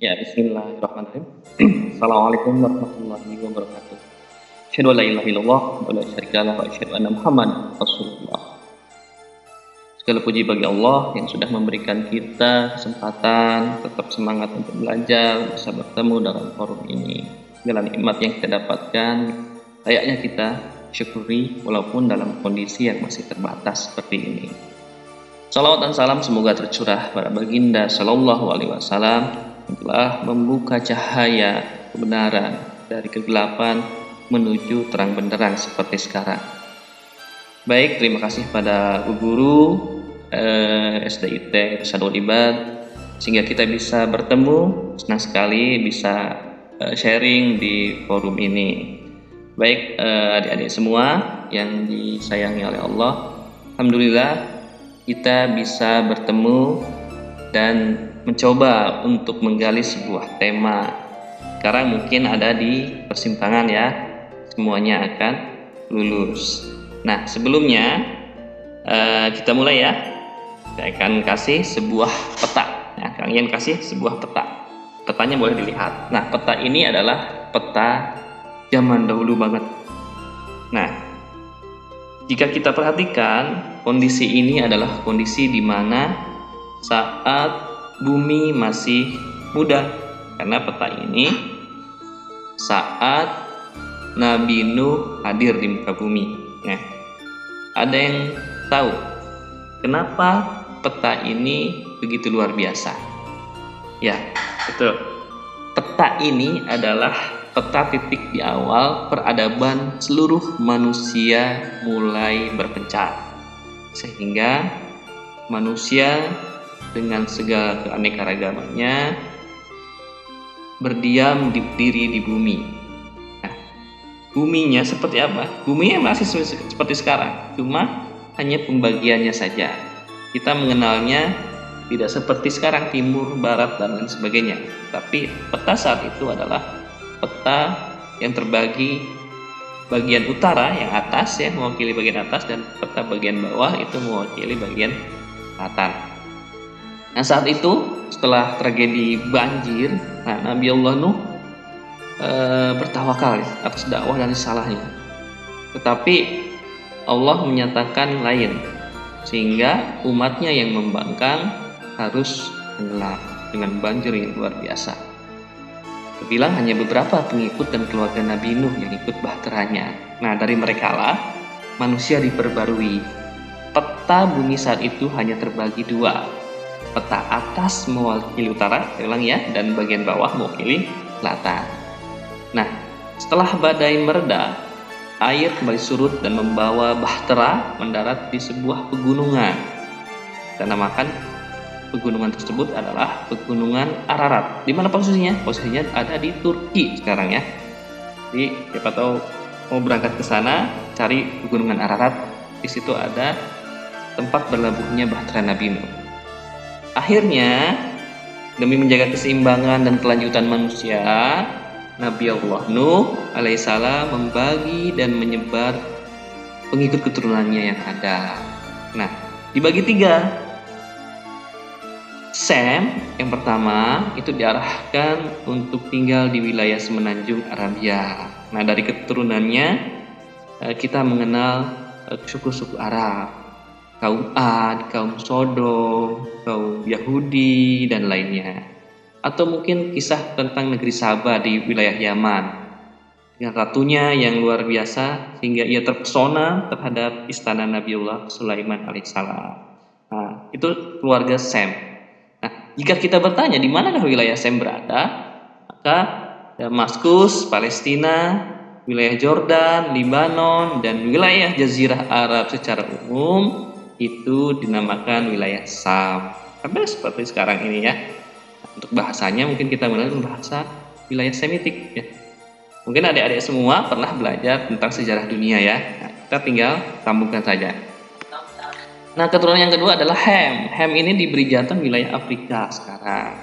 Ya, bismillahirrahmanirrahim. Assalamualaikum warahmatullahi wabarakatuh. Asyhadu an la ilaha illallah wa la syarika wa asyhadu anna Muhammadan Rasulullah. Segala puji bagi Allah yang sudah memberikan kita kesempatan tetap semangat untuk belajar, bisa bertemu dalam forum ini. Segala nikmat yang kita dapatkan, layaknya kita syukuri walaupun dalam kondisi yang masih terbatas seperti ini. Salawat dan salam semoga tercurah pada baginda Sallallahu Alaihi Wasallam telah membuka cahaya kebenaran dari kegelapan menuju terang benderang seperti sekarang. Baik, terima kasih pada Bu Guru eh, SDIT Sadul Ibad sehingga kita bisa bertemu. Senang sekali bisa eh, sharing di forum ini. Baik, eh, adik-adik semua yang disayangi oleh Allah, alhamdulillah kita bisa bertemu dan mencoba untuk menggali sebuah tema. Sekarang mungkin ada di persimpangan ya, semuanya akan lulus. Nah, sebelumnya uh, kita mulai ya. Saya akan kasih sebuah peta. Ya, Kang Ian kasih sebuah peta. Petanya boleh dilihat. Nah, peta ini adalah peta zaman dahulu banget. Nah, jika kita perhatikan, kondisi ini adalah kondisi di mana saat bumi masih muda. Karena peta ini saat Nabi Nuh hadir di muka bumi. Nah, ada yang tahu kenapa peta ini begitu luar biasa? Ya, betul. Peta ini adalah peta titik di awal peradaban seluruh manusia mulai berpencar sehingga manusia dengan segala keanekaragamannya berdiam di diri di bumi. Nah, buminya seperti apa? Buminya masih seperti sekarang, cuma hanya pembagiannya saja. Kita mengenalnya tidak seperti sekarang timur, barat dan lain sebagainya. Tapi peta saat itu adalah peta yang terbagi bagian utara yang atas ya mewakili bagian atas dan peta bagian bawah itu mewakili bagian selatan. Nah saat itu setelah tragedi banjir, nah Nabi Allah Nuh e, bertawakal ya, atas dakwah dan salahnya. Tetapi Allah menyatakan lain sehingga umatnya yang membangkang harus tenggelam dengan banjir yang luar biasa. Terbilang hanya beberapa pengikut dan keluarga Nabi Nuh yang ikut bahteranya. Nah, dari mereka lah manusia diperbarui. Peta bumi saat itu hanya terbagi dua. Peta atas mewakili utara, ulang ya, dan bagian bawah mewakili selatan. Nah, setelah badai mereda, air kembali surut dan membawa bahtera mendarat di sebuah pegunungan. Kita namakan pegunungan tersebut adalah pegunungan Ararat. Di mana posisinya? Posisinya ada di Turki sekarang ya. Jadi siapa tahu mau berangkat ke sana cari pegunungan Ararat. Di situ ada tempat berlabuhnya Bahtera Nabi Nuh. Akhirnya demi menjaga keseimbangan dan kelanjutan manusia, Nabi Allah Nuh alaihissalam membagi dan menyebar pengikut keturunannya yang ada. Nah, dibagi tiga, Sam yang pertama itu diarahkan untuk tinggal di wilayah semenanjung Arabia. Nah dari keturunannya eh, kita mengenal eh, suku-suku Arab, kaum Ad, kaum Sodom, kaum Yahudi dan lainnya. Atau mungkin kisah tentang negeri Sabah di wilayah Yaman dengan ratunya yang luar biasa sehingga ia terpesona terhadap istana Nabiullah Sulaiman alaihissalam. Nah, itu keluarga Sam. Jika kita bertanya di manakah wilayah Sem berada, maka Damaskus, Palestina, wilayah Jordan, Libanon, dan wilayah Jazirah Arab secara umum itu dinamakan wilayah Sam. Sampai seperti sekarang ini ya. Untuk bahasanya mungkin kita menggunakan bahasa wilayah Semitik ya. Mungkin adik-adik semua pernah belajar tentang sejarah dunia ya. Nah, kita tinggal sambungkan saja. Nah, keturunan yang kedua adalah Ham. Ham ini diberi jantan wilayah Afrika sekarang.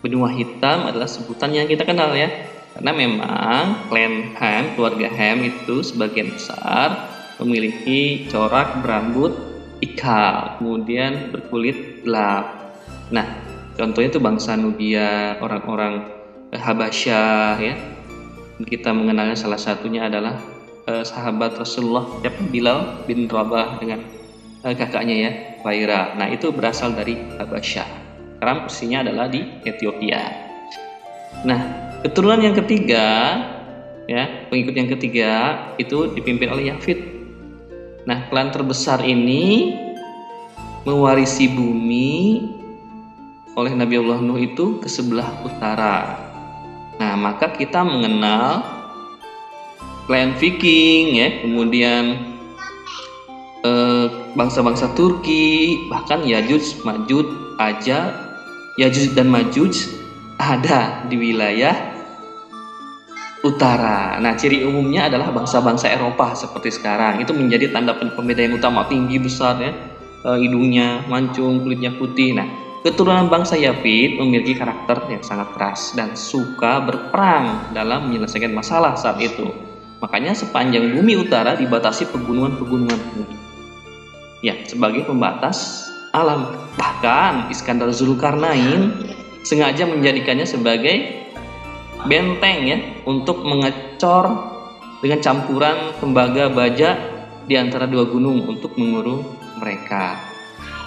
Benua hitam adalah sebutan yang kita kenal ya. Karena memang klan Ham, keluarga Ham itu sebagian besar memiliki corak berambut ikal, kemudian berkulit gelap. Nah, Contohnya itu bangsa Nubia, orang-orang Habasyah ya. Kita mengenalnya salah satunya adalah eh, sahabat Rasulullah ya, Bilal bin Rabah dengan eh, kakaknya ya, Faira. Nah, itu berasal dari Habasyah. Sekarang posisinya adalah di Ethiopia. Nah, keturunan yang ketiga ya, pengikut yang ketiga itu dipimpin oleh Yafid. Nah, klan terbesar ini mewarisi bumi oleh Nabi Allah Nuh itu ke sebelah utara. Nah, maka kita mengenal klan Viking ya, kemudian eh, bangsa-bangsa Turki, bahkan Yajuj, Majuj, Aja, Yajuj dan Majuj ada di wilayah utara. Nah, ciri umumnya adalah bangsa-bangsa Eropa seperti sekarang. Itu menjadi tanda pembeda yang utama, tinggi besar ya, eh, hidungnya mancung, kulitnya putih. Nah, keturunan bangsa Yafid memiliki karakter yang sangat keras dan suka berperang dalam menyelesaikan masalah saat itu. Makanya sepanjang bumi utara dibatasi pegunungan-pegunungan tinggi. Ya, sebagai pembatas alam. Bahkan Iskandar Zulkarnain sengaja menjadikannya sebagai benteng ya untuk mengecor dengan campuran tembaga baja di antara dua gunung untuk mengurung mereka.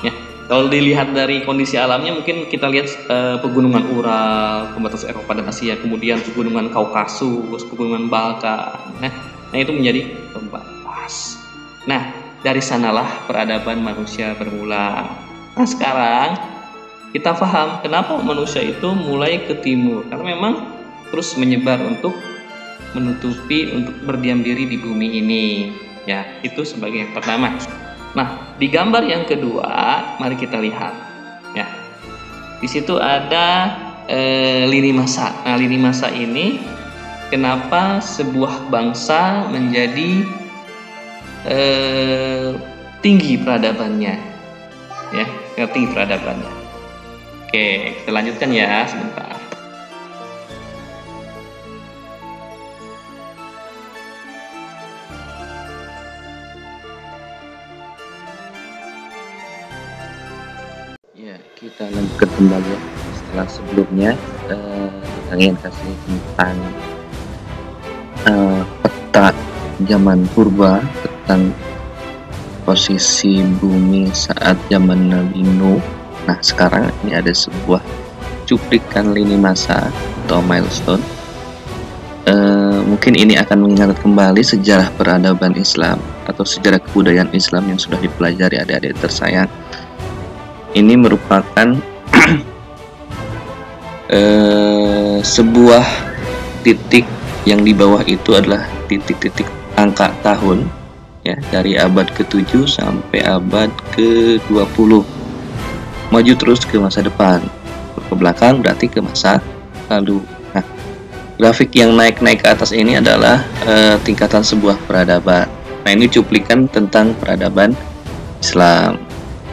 Ya, kalau dilihat dari kondisi alamnya mungkin kita lihat uh, pegunungan Ural, pembatas Eropa dan Asia, kemudian pegunungan Kaukasus, pegunungan Balkan. Nah, nah itu menjadi pembatas. Nah, dari sanalah peradaban manusia bermula. Nah, sekarang kita paham kenapa manusia itu mulai ke timur karena memang terus menyebar untuk menutupi untuk berdiam diri di bumi ini. Ya itu sebagai yang pertama. Nah di gambar yang kedua mari kita lihat. Ya di situ ada e, lini masa. Nah lini masa ini kenapa sebuah bangsa menjadi e, tinggi peradabannya? Ya tinggi peradabannya. Oke kita lanjutkan ya sebentar kita lanjutkan kembali ya setelah sebelumnya kita ingin kasih tentang uh, peta zaman purba tentang posisi bumi saat zaman Nabi Nuh. Nah sekarang ini ada sebuah cuplikan lini masa atau milestone. Uh, mungkin ini akan mengingat kembali sejarah peradaban Islam atau sejarah kebudayaan Islam yang sudah dipelajari adik-adik tersayang ini merupakan eh, sebuah titik yang di bawah itu adalah titik-titik angka tahun ya dari abad ke-7 sampai abad ke-20 maju terus ke masa depan. Ke belakang berarti ke masa lalu. Nah grafik yang naik-naik ke atas ini adalah eh, tingkatan sebuah peradaban. Nah ini cuplikan tentang peradaban Islam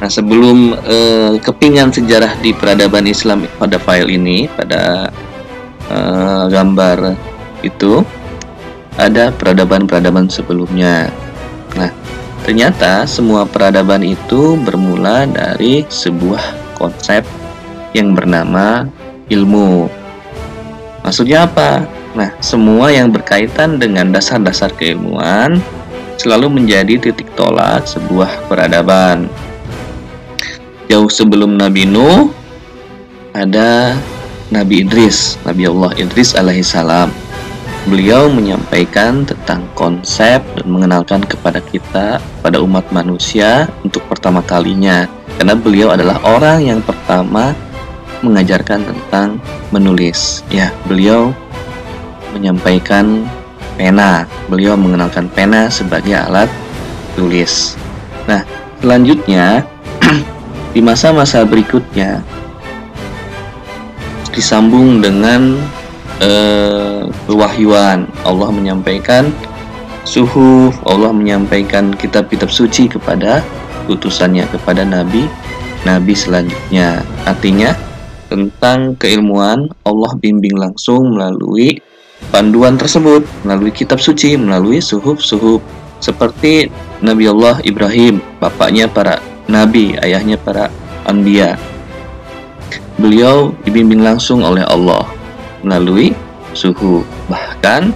Nah, sebelum uh, kepingan sejarah di peradaban Islam pada file ini, pada uh, gambar itu ada peradaban-peradaban sebelumnya. Nah, ternyata semua peradaban itu bermula dari sebuah konsep yang bernama ilmu. Maksudnya apa? Nah, semua yang berkaitan dengan dasar-dasar keilmuan selalu menjadi titik tolak sebuah peradaban jauh sebelum Nabi Nuh ada Nabi Idris, Nabi Allah Idris alaihissalam. Beliau menyampaikan tentang konsep dan mengenalkan kepada kita, pada umat manusia untuk pertama kalinya. Karena beliau adalah orang yang pertama mengajarkan tentang menulis. Ya, beliau menyampaikan pena. Beliau mengenalkan pena sebagai alat tulis. Nah, selanjutnya di masa-masa berikutnya disambung dengan uh, pewahyuan Allah menyampaikan suhu Allah menyampaikan kitab-kitab suci kepada utusannya kepada nabi nabi selanjutnya. Artinya tentang keilmuan Allah bimbing langsung melalui panduan tersebut melalui kitab suci melalui suhuf-suhuf seperti Nabi Allah Ibrahim bapaknya para nabi, ayahnya para anbiya. beliau dibimbing langsung oleh Allah melalui suhu. Bahkan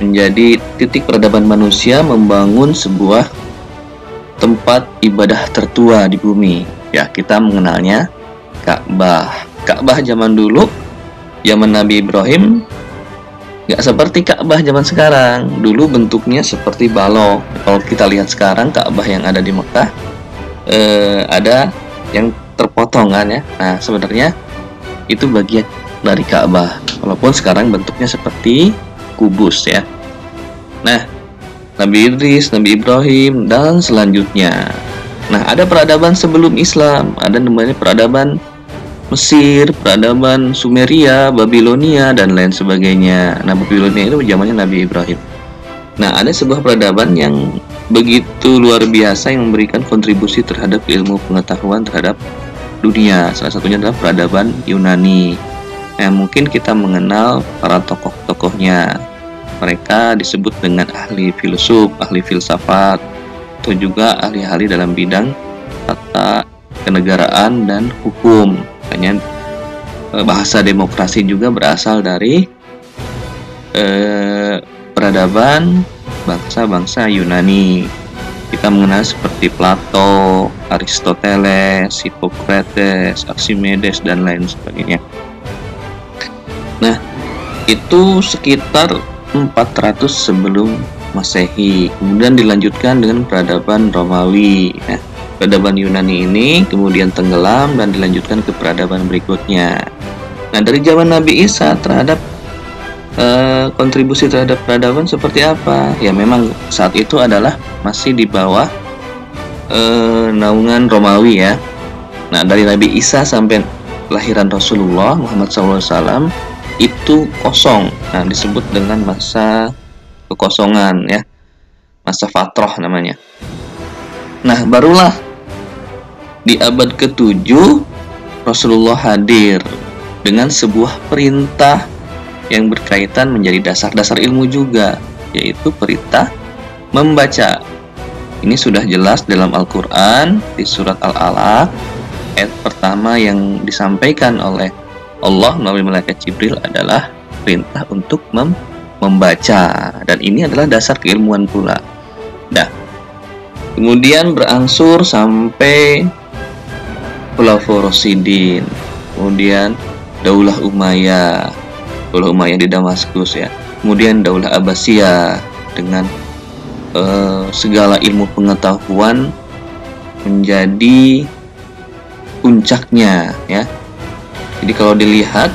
menjadi titik peradaban manusia membangun sebuah tempat ibadah tertua di bumi. Ya, kita mengenalnya Ka'bah. Ka'bah zaman dulu, zaman Nabi Ibrahim, nggak seperti Ka'bah zaman sekarang. Dulu bentuknya seperti balok. Kalau kita lihat sekarang Ka'bah yang ada di Mekah, eh, ada yang terpotong kan ya. Nah, sebenarnya itu bagian dari Ka'bah. Walaupun sekarang bentuknya seperti kubus ya. Nah, Nabi Idris, Nabi Ibrahim, dan selanjutnya. Nah, ada peradaban sebelum Islam, ada namanya peradaban Mesir, peradaban Sumeria, Babilonia, dan lain sebagainya. Nah, Babilonia itu zamannya Nabi Ibrahim. Nah, ada sebuah peradaban yang begitu luar biasa yang memberikan kontribusi terhadap ilmu pengetahuan terhadap dunia. Salah satunya adalah peradaban Yunani. Nah, mungkin kita mengenal para tokoh-tokohnya mereka disebut dengan ahli filsuf, ahli filsafat, atau juga ahli-ahli dalam bidang tata kenegaraan dan hukum. Hanya eh, bahasa demokrasi juga berasal dari eh, peradaban bangsa-bangsa Yunani. Kita mengenal seperti Plato, Aristoteles, Hippocrates, Archimedes, dan lain sebagainya. Nah, itu sekitar 400 sebelum Masehi. Kemudian dilanjutkan dengan peradaban Romawi. Nah, peradaban Yunani ini kemudian tenggelam dan dilanjutkan ke peradaban berikutnya. Nah, dari zaman Nabi Isa terhadap uh, kontribusi terhadap peradaban seperti apa? Ya, memang saat itu adalah masih di bawah uh, naungan Romawi ya. Nah, dari Nabi Isa sampai kelahiran Rasulullah Muhammad SAW itu kosong. Nah, disebut dengan masa kekosongan ya. Masa fatroh namanya. Nah, barulah di abad ke-7 Rasulullah hadir dengan sebuah perintah yang berkaitan menjadi dasar-dasar ilmu juga, yaitu perintah membaca. Ini sudah jelas dalam Al-Qur'an di surat Al-Alaq ayat pertama yang disampaikan oleh Allah melalui malaikat Jibril adalah perintah untuk mem membaca dan ini adalah dasar keilmuan pula. Nah, kemudian berangsur sampai Khulafaur Rasidin, kemudian Daulah Umayyah, Daulah Umayyah di Damaskus ya, kemudian Daulah Abbasiyah dengan uh, segala ilmu pengetahuan menjadi puncaknya ya. Jadi kalau dilihat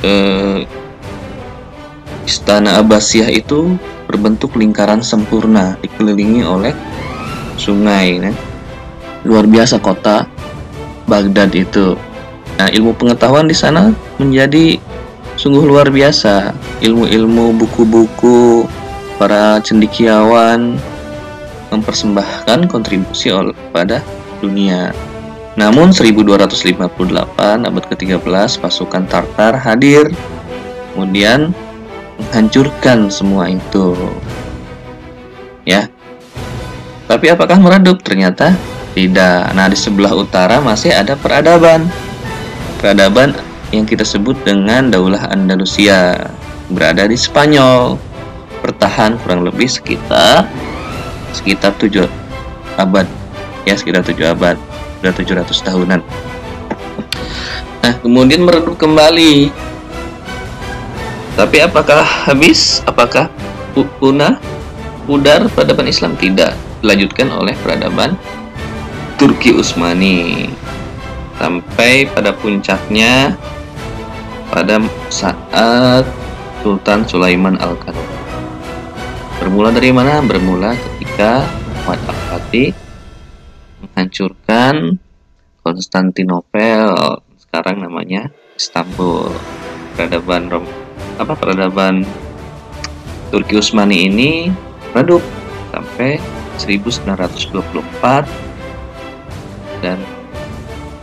eh, Istana Abbasiyah itu berbentuk lingkaran sempurna dikelilingi oleh sungai ya. luar biasa kota Baghdad itu. Nah ilmu pengetahuan di sana menjadi sungguh luar biasa ilmu-ilmu buku-buku para cendikiawan mempersembahkan kontribusi pada dunia namun 1258 abad ke-13 pasukan Tartar hadir kemudian menghancurkan semua itu. Ya. Tapi apakah meredup? Ternyata tidak. Nah, di sebelah utara masih ada peradaban. Peradaban yang kita sebut dengan Daulah Andalusia berada di Spanyol. Bertahan kurang lebih sekitar sekitar 7 abad. Ya, sekitar 7 abad sudah 700 tahunan. Nah, kemudian meredup kembali. Tapi apakah habis? Apakah punah? Pudar peradaban Islam? Tidak. Dilanjutkan oleh peradaban Turki Utsmani sampai pada puncaknya pada saat Sultan Sulaiman Al-Qanun. Bermula dari mana? Bermula ketika Muhammad Al-Fatih menghancurkan Konstantinopel sekarang namanya Istanbul peradaban Rom apa peradaban Turki Utsmani ini redup sampai 1924 dan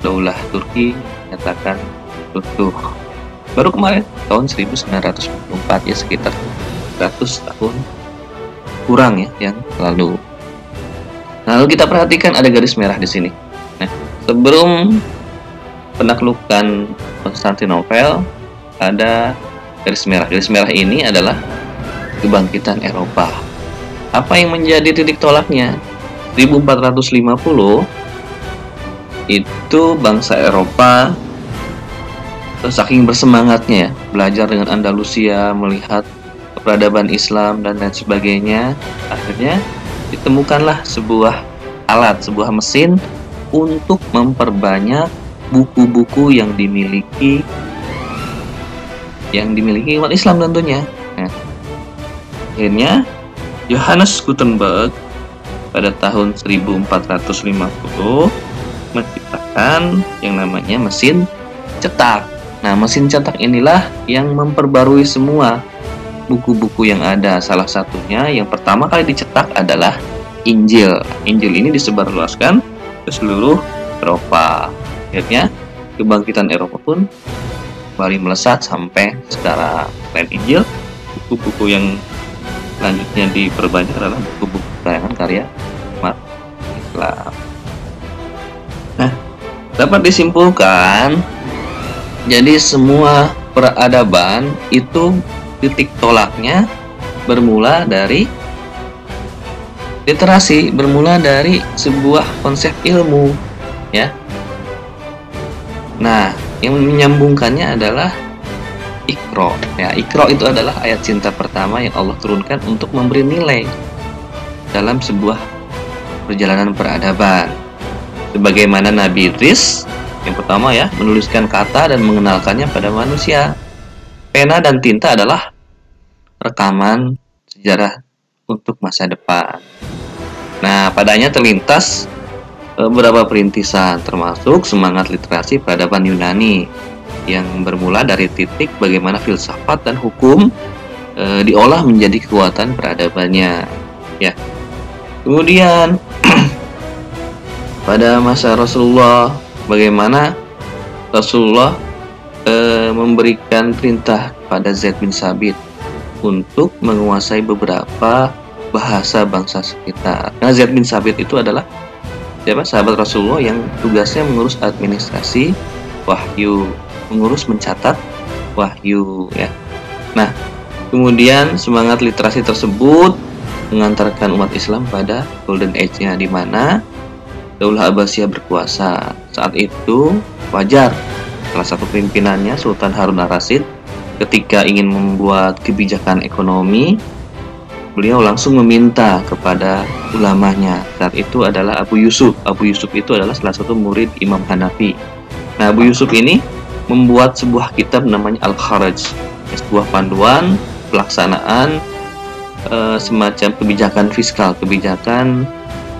Daulah Turki nyatakan runtuh baru kemarin tahun 1924 ya sekitar 100 tahun kurang ya yang lalu Nah, lalu kita perhatikan ada garis merah di sini. Nah, sebelum penaklukan Konstantinopel ada garis merah. Garis merah ini adalah kebangkitan Eropa. Apa yang menjadi titik tolaknya? 1450 itu bangsa Eropa saking bersemangatnya ya, belajar dengan Andalusia, melihat peradaban Islam dan lain sebagainya, akhirnya ditemukanlah sebuah alat, sebuah mesin untuk memperbanyak buku-buku yang dimiliki yang dimiliki umat Islam tentunya. Nah, akhirnya Johannes Gutenberg pada tahun 1450 menciptakan yang namanya mesin cetak. Nah, mesin cetak inilah yang memperbarui semua buku-buku yang ada. Salah satunya yang pertama kali dicetak adalah Injil. Injil ini disebarluaskan ke seluruh Eropa. Akhirnya kebangkitan Eropa pun kembali melesat sampai secara lain Injil buku-buku yang selanjutnya diperbanyak adalah buku-buku karangan karya umat Islam nah dapat disimpulkan jadi semua peradaban itu titik tolaknya bermula dari literasi bermula dari sebuah konsep ilmu ya. Nah yang menyambungkannya adalah ikro ya ikro itu adalah ayat cinta pertama yang Allah turunkan untuk memberi nilai dalam sebuah perjalanan peradaban. Sebagaimana Nabi Idris yang pertama ya menuliskan kata dan mengenalkannya pada manusia. Pena dan tinta adalah rekaman sejarah untuk masa depan. Nah padanya terlintas Eh, beberapa perintisan termasuk semangat literasi peradaban Yunani yang bermula dari titik bagaimana filsafat dan hukum e, diolah menjadi kekuatan peradabannya. Ya. Kemudian pada masa Rasulullah bagaimana Rasulullah e, memberikan perintah pada Zaid bin Sabit untuk menguasai beberapa bahasa bangsa sekitar. Karena Zaid bin Sabit itu adalah siapa sahabat Rasulullah yang tugasnya mengurus administrasi wahyu, mengurus mencatat wahyu ya. Nah, kemudian semangat literasi tersebut mengantarkan umat Islam pada golden age-nya di mana Daulah Abbasiyah berkuasa. Saat itu wajar. Salah satu pimpinannya Sultan Harun al-Rasyid ketika ingin membuat kebijakan ekonomi beliau langsung meminta kepada ulamanya. Saat itu adalah Abu Yusuf. Abu Yusuf itu adalah salah satu murid Imam Hanafi. Nah Abu Yusuf ini membuat sebuah kitab namanya Al-Kharaj. Sebuah panduan pelaksanaan e, semacam kebijakan fiskal kebijakan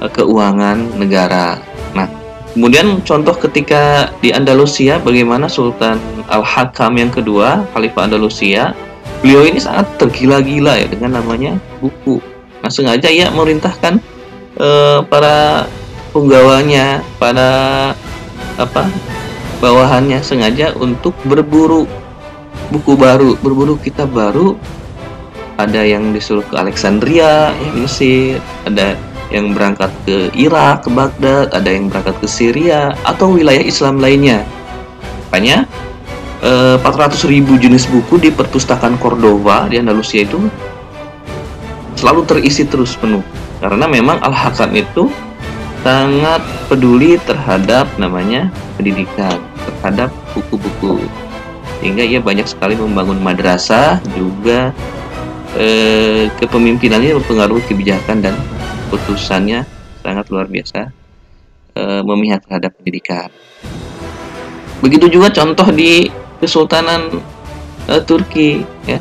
e, keuangan negara. Nah kemudian contoh ketika di Andalusia bagaimana Sultan Al-Hakam yang kedua Khalifah Andalusia beliau ini sangat tergila-gila ya dengan namanya buku. Nah sengaja ia merintahkan uh, para penggawanya, para apa bawahannya sengaja untuk berburu buku baru, berburu kitab baru. Ada yang disuruh ke Alexandria, ya Mesir, ada yang berangkat ke Irak, ke Baghdad, ada yang berangkat ke Syria atau wilayah Islam lainnya. Makanya 400 eh, ribu jenis buku di perpustakaan Cordova di Andalusia itu selalu terisi terus penuh karena memang Al-Hakam itu sangat peduli terhadap namanya pendidikan terhadap buku-buku sehingga ia banyak sekali membangun madrasah juga eh, kepemimpinannya mempengaruhi kebijakan dan putusannya sangat luar biasa eh, memihak terhadap pendidikan begitu juga contoh di Kesultanan uh, Turki ya.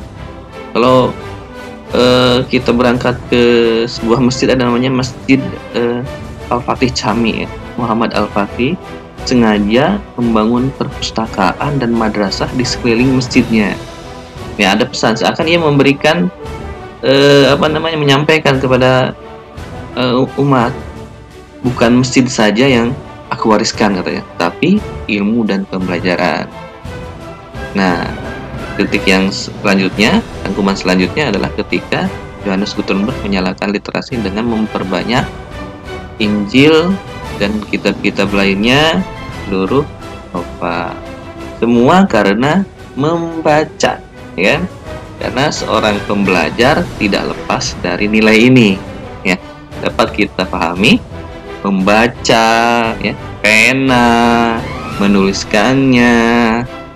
Kalau uh, kita berangkat ke sebuah masjid ada namanya Masjid uh, Al-Fatih Cami ya. Muhammad Al-Fatih sengaja membangun perpustakaan dan madrasah di sekeliling masjidnya. Ya, ada pesan seakan ia memberikan uh, apa namanya menyampaikan kepada uh, umat bukan masjid saja yang aku wariskan katanya, tapi ilmu dan pembelajaran. Nah, titik yang selanjutnya, rangkuman selanjutnya adalah ketika Yohanes Gutenberg menyalakan literasi dengan memperbanyak Injil dan kitab-kitab lainnya seluruh Nova. Semua karena membaca, ya. Karena seorang pembelajar tidak lepas dari nilai ini. Dapat kita pahami membaca, ya, pena, menuliskannya,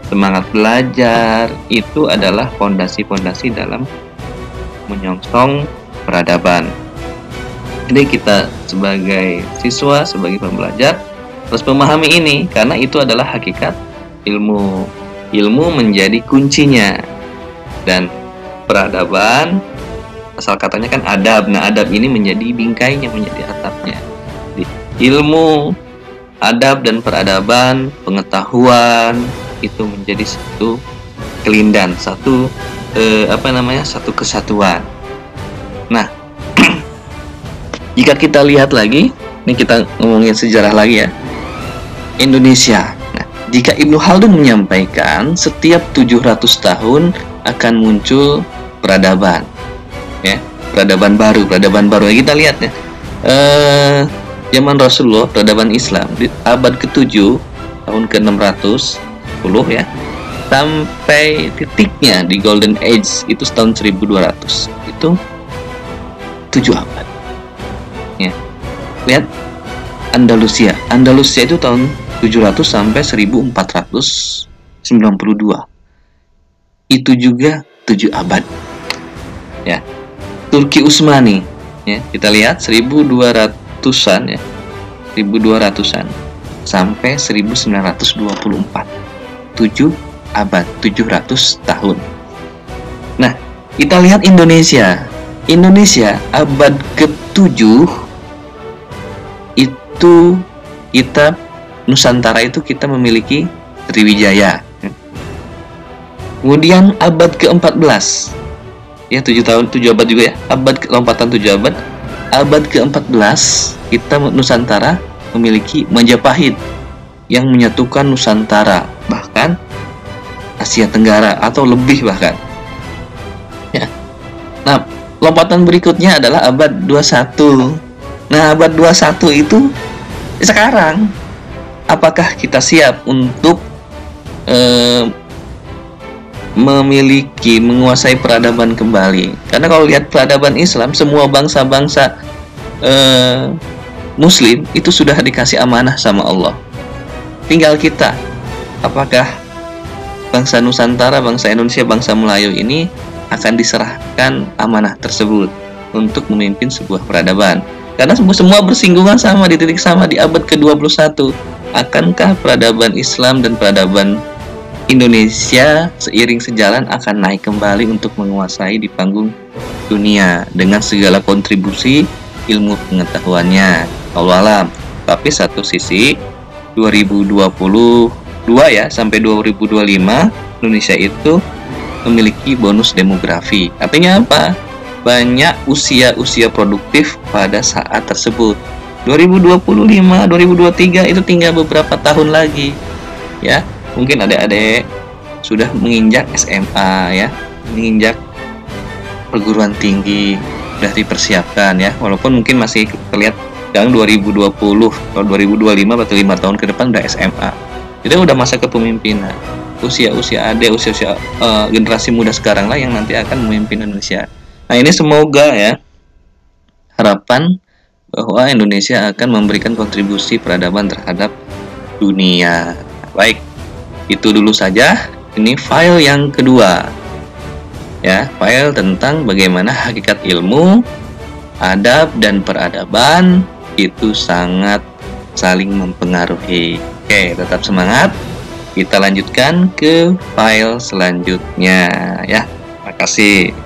semangat belajar itu adalah fondasi-fondasi dalam menyongsong peradaban. Jadi kita sebagai siswa, sebagai pembelajar harus memahami ini karena itu adalah hakikat ilmu. Ilmu menjadi kuncinya. Dan peradaban asal katanya kan adab. Nah, adab ini menjadi bingkainya, menjadi atapnya. Jadi, ilmu, adab dan peradaban, pengetahuan itu menjadi satu kelindan, satu eh, apa namanya? satu kesatuan. Nah, jika kita lihat lagi, ini kita ngomongin sejarah lagi ya. Indonesia. Nah, jika Ibnu Khaldun menyampaikan setiap 700 tahun akan muncul peradaban. Peradaban baru, peradaban baru. Kita lihat ya. Eh, zaman Rasulullah, peradaban Islam di abad ke-7 tahun ke-610 ya. Sampai titiknya di Golden Age itu tahun 1200 itu 7 abad. Ya. Lihat Andalusia. Andalusia itu tahun 700 sampai 1492 itu juga 7 abad. Ya Turki Utsmani ya kita lihat 1200-an ya. 1200-an sampai 1924 7 abad 700 tahun. Nah kita lihat Indonesia. Indonesia abad ke-7 itu kita Nusantara itu kita memiliki Sriwijaya. Kemudian abad ke-14 ya 7 tahun 7 abad juga ya. Abad ke lompatan 7 abad. Abad ke-14 kita Nusantara memiliki Majapahit yang menyatukan Nusantara bahkan Asia Tenggara atau lebih bahkan. Ya. Nah lompatan berikutnya adalah abad 21 nah abad 21 itu sekarang apakah kita siap untuk eh, memiliki menguasai peradaban kembali. Karena kalau lihat peradaban Islam semua bangsa-bangsa eh, Muslim itu sudah dikasih amanah sama Allah. Tinggal kita apakah bangsa Nusantara bangsa Indonesia bangsa Melayu ini akan diserahkan amanah tersebut untuk memimpin sebuah peradaban? Karena semua bersinggungan sama di titik sama di abad ke-21 akankah peradaban Islam dan peradaban Indonesia seiring sejalan akan naik kembali untuk menguasai di panggung dunia dengan segala kontribusi ilmu pengetahuannya. Allah alam tapi satu sisi 2022 ya sampai 2025 Indonesia itu memiliki bonus demografi. Artinya apa? Banyak usia-usia produktif pada saat tersebut. 2025 2023 itu tinggal beberapa tahun lagi ya mungkin adik-adik sudah menginjak SMA ya menginjak perguruan tinggi sudah dipersiapkan ya. Walaupun mungkin masih terlihat yang 2020 atau 2025 atau 5 tahun ke depan udah SMA jadi udah masa kepemimpinan. Usia-usia adik usia-usia uh, generasi muda sekarang lah yang nanti akan memimpin Indonesia. Nah ini semoga ya harapan bahwa Indonesia akan memberikan kontribusi peradaban terhadap dunia. Baik, itu dulu saja. Ini file yang kedua. Ya, file tentang bagaimana hakikat ilmu, adab dan peradaban itu sangat saling mempengaruhi. Oke, tetap semangat. Kita lanjutkan ke file selanjutnya ya. Terima kasih.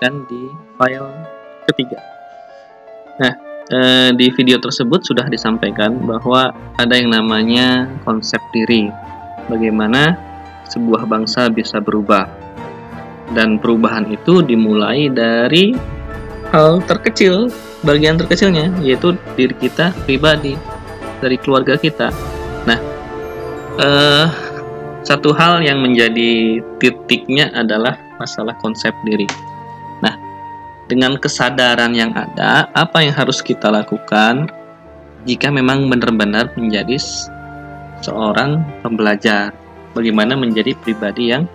Di file ketiga. Nah, eh, di video tersebut sudah disampaikan bahwa ada yang namanya konsep diri. Bagaimana sebuah bangsa bisa berubah. Dan perubahan itu dimulai dari hal terkecil, bagian terkecilnya, yaitu diri kita pribadi, dari keluarga kita. Nah, eh, satu hal yang menjadi titiknya adalah masalah konsep diri. Nah, dengan kesadaran yang ada, apa yang harus kita lakukan jika memang benar-benar menjadi seorang pembelajar? Bagaimana menjadi pribadi yang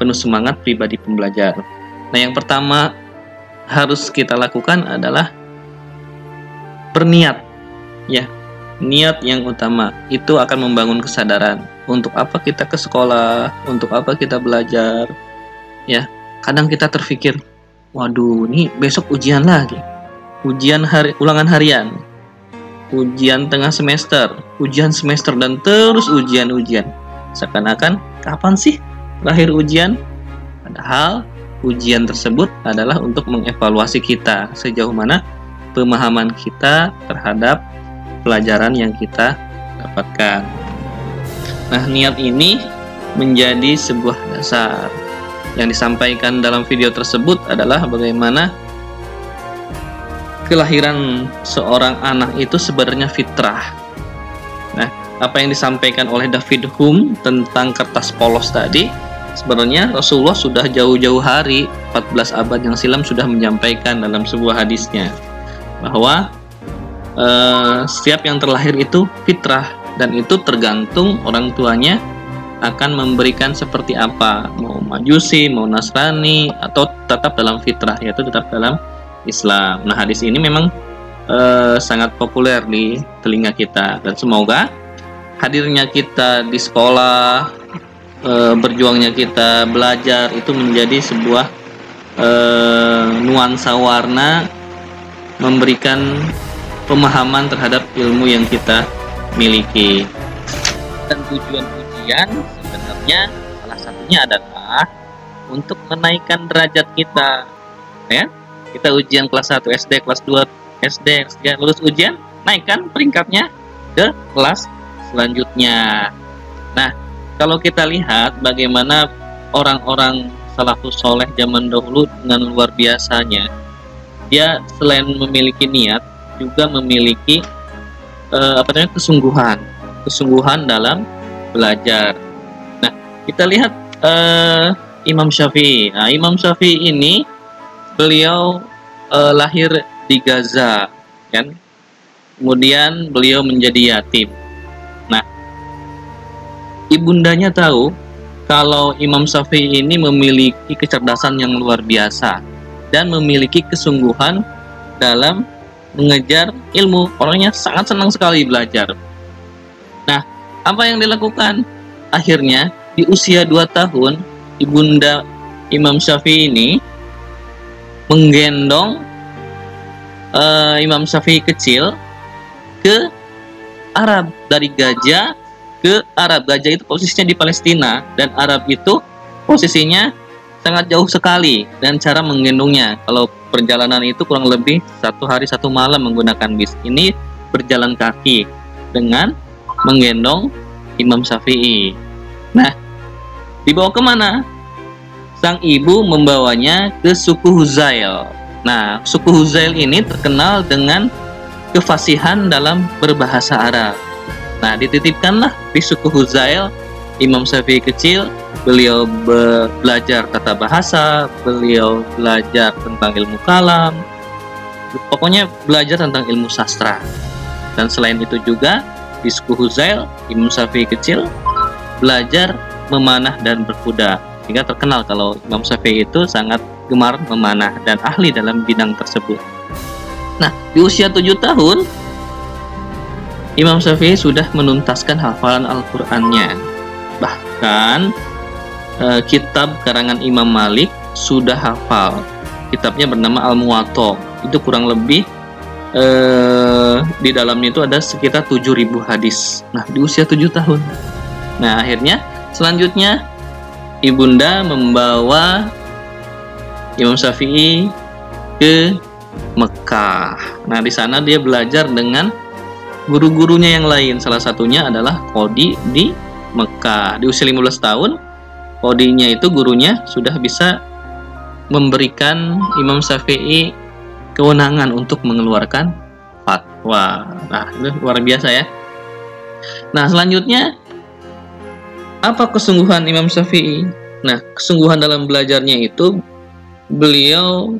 penuh semangat pribadi pembelajar? Nah, yang pertama harus kita lakukan adalah berniat, ya, niat yang utama itu akan membangun kesadaran untuk apa kita ke sekolah untuk apa kita belajar ya kadang kita terpikir waduh ini besok ujian lagi. Ujian hari ulangan harian. Ujian tengah semester. Ujian semester dan terus ujian-ujian. Seakan-akan kapan sih terakhir ujian? Padahal ujian tersebut adalah untuk mengevaluasi kita. Sejauh mana pemahaman kita terhadap pelajaran yang kita dapatkan. Nah, niat ini menjadi sebuah dasar. Yang disampaikan dalam video tersebut adalah bagaimana kelahiran seorang anak itu sebenarnya fitrah. Nah, apa yang disampaikan oleh David Hume tentang kertas polos tadi, sebenarnya Rasulullah sudah jauh-jauh hari 14 abad yang silam sudah menyampaikan dalam sebuah hadisnya bahwa uh, setiap yang terlahir itu fitrah dan itu tergantung orang tuanya akan memberikan seperti apa? Mau majusi mau nasrani atau tetap dalam fitrah yaitu tetap dalam Islam. Nah hadis ini memang uh, sangat populer di telinga kita. Dan semoga hadirnya kita di sekolah uh, berjuangnya kita belajar itu menjadi sebuah uh, nuansa warna memberikan pemahaman terhadap ilmu yang kita miliki. Dan tujuan sebenarnya salah satunya adalah untuk menaikkan derajat kita. Ya, kita ujian kelas 1 SD, kelas 2 SD, SD lulus ujian, naikkan peringkatnya ke kelas selanjutnya. Nah, kalau kita lihat bagaimana orang-orang salafus soleh zaman dahulu dengan luar biasanya, dia selain memiliki niat, juga memiliki uh, apa namanya kesungguhan, kesungguhan dalam belajar. Nah, kita lihat uh, Imam Syafi'i. Nah, Imam Syafi'i ini beliau uh, lahir di Gaza, kan? Kemudian beliau menjadi yatim. Nah, ibundanya tahu kalau Imam Syafi'i ini memiliki kecerdasan yang luar biasa dan memiliki kesungguhan dalam mengejar ilmu. Orangnya sangat senang sekali belajar. Apa yang dilakukan? Akhirnya di usia 2 tahun, ibunda Imam Syafi'i ini menggendong uh, Imam Syafi'i kecil ke Arab dari Gajah ke Arab. Gajah itu posisinya di Palestina dan Arab itu posisinya sangat jauh sekali dan cara menggendongnya kalau perjalanan itu kurang lebih satu hari satu malam menggunakan bis ini berjalan kaki dengan menggendong Imam Syafi'i. Nah dibawa ke mana? Sang ibu membawanya ke suku Huzail. Nah suku Huzail ini terkenal dengan kefasihan dalam berbahasa Arab. Nah dititipkanlah di suku Huzail. Imam Syafi'i kecil beliau be belajar tata bahasa, beliau belajar tentang ilmu kalam, pokoknya belajar tentang ilmu sastra. Dan selain itu juga di Huzail, Imam Syafi'i kecil belajar memanah dan berkuda. Sehingga terkenal kalau Imam Syafi'i itu sangat gemar memanah dan ahli dalam bidang tersebut. Nah, di usia tujuh tahun, Imam Syafi'i sudah menuntaskan hafalan Al-Qur'annya. Bahkan uh, kitab karangan Imam Malik sudah hafal. Kitabnya bernama Al-Muwatta. Itu kurang lebih uh, di dalamnya itu ada sekitar 7000 hadis. Nah, di usia 7 tahun. Nah, akhirnya selanjutnya ibunda membawa Imam Syafi'i ke Mekah. Nah, di sana dia belajar dengan guru-gurunya yang lain. Salah satunya adalah Kodi di Mekah. Di usia 15 tahun, Kodinya itu gurunya sudah bisa memberikan Imam Syafi'i kewenangan untuk mengeluarkan fatwa. Nah, itu luar biasa ya. Nah, selanjutnya apa kesungguhan Imam Syafi'i? Nah, kesungguhan dalam belajarnya itu beliau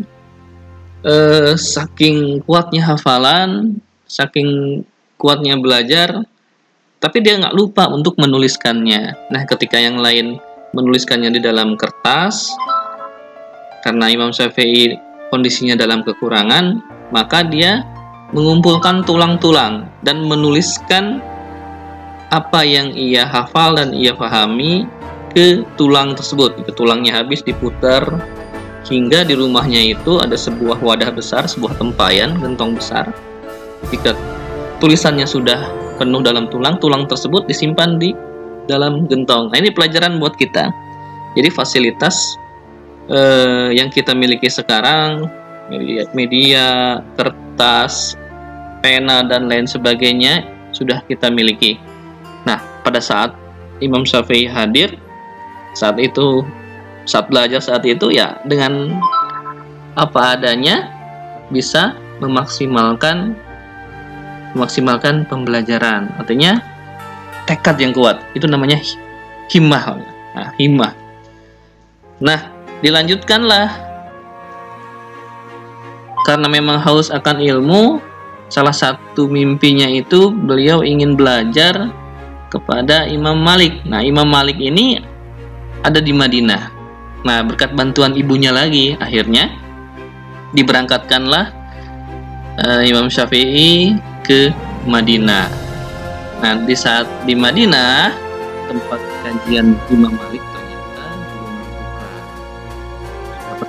eh, saking kuatnya hafalan, saking kuatnya belajar, tapi dia nggak lupa untuk menuliskannya. Nah, ketika yang lain menuliskannya di dalam kertas, karena Imam Syafi'i kondisinya dalam kekurangan, maka dia mengumpulkan tulang-tulang dan menuliskan apa yang ia hafal dan ia pahami ke tulang tersebut. Ke tulangnya habis diputar hingga di rumahnya itu ada sebuah wadah besar, sebuah tempayan, gentong besar. Jika tulisannya sudah penuh dalam tulang, tulang tersebut disimpan di dalam gentong. Nah, ini pelajaran buat kita. Jadi fasilitas eh, yang kita miliki sekarang, media, media, kertas, pena dan lain sebagainya sudah kita miliki. Nah, pada saat Imam Syafi'i hadir, saat itu saat belajar saat itu ya dengan apa adanya bisa memaksimalkan memaksimalkan pembelajaran. Artinya tekad yang kuat itu namanya himmah. Nah, himmah. Nah, dilanjutkanlah karena memang haus akan ilmu, salah satu mimpinya itu beliau ingin belajar kepada Imam Malik. Nah, Imam Malik ini ada di Madinah. Nah, berkat bantuan ibunya lagi, akhirnya diberangkatkanlah uh, Imam Syafi'i ke Madinah. Nah, di saat di Madinah, tempat kajian Imam Malik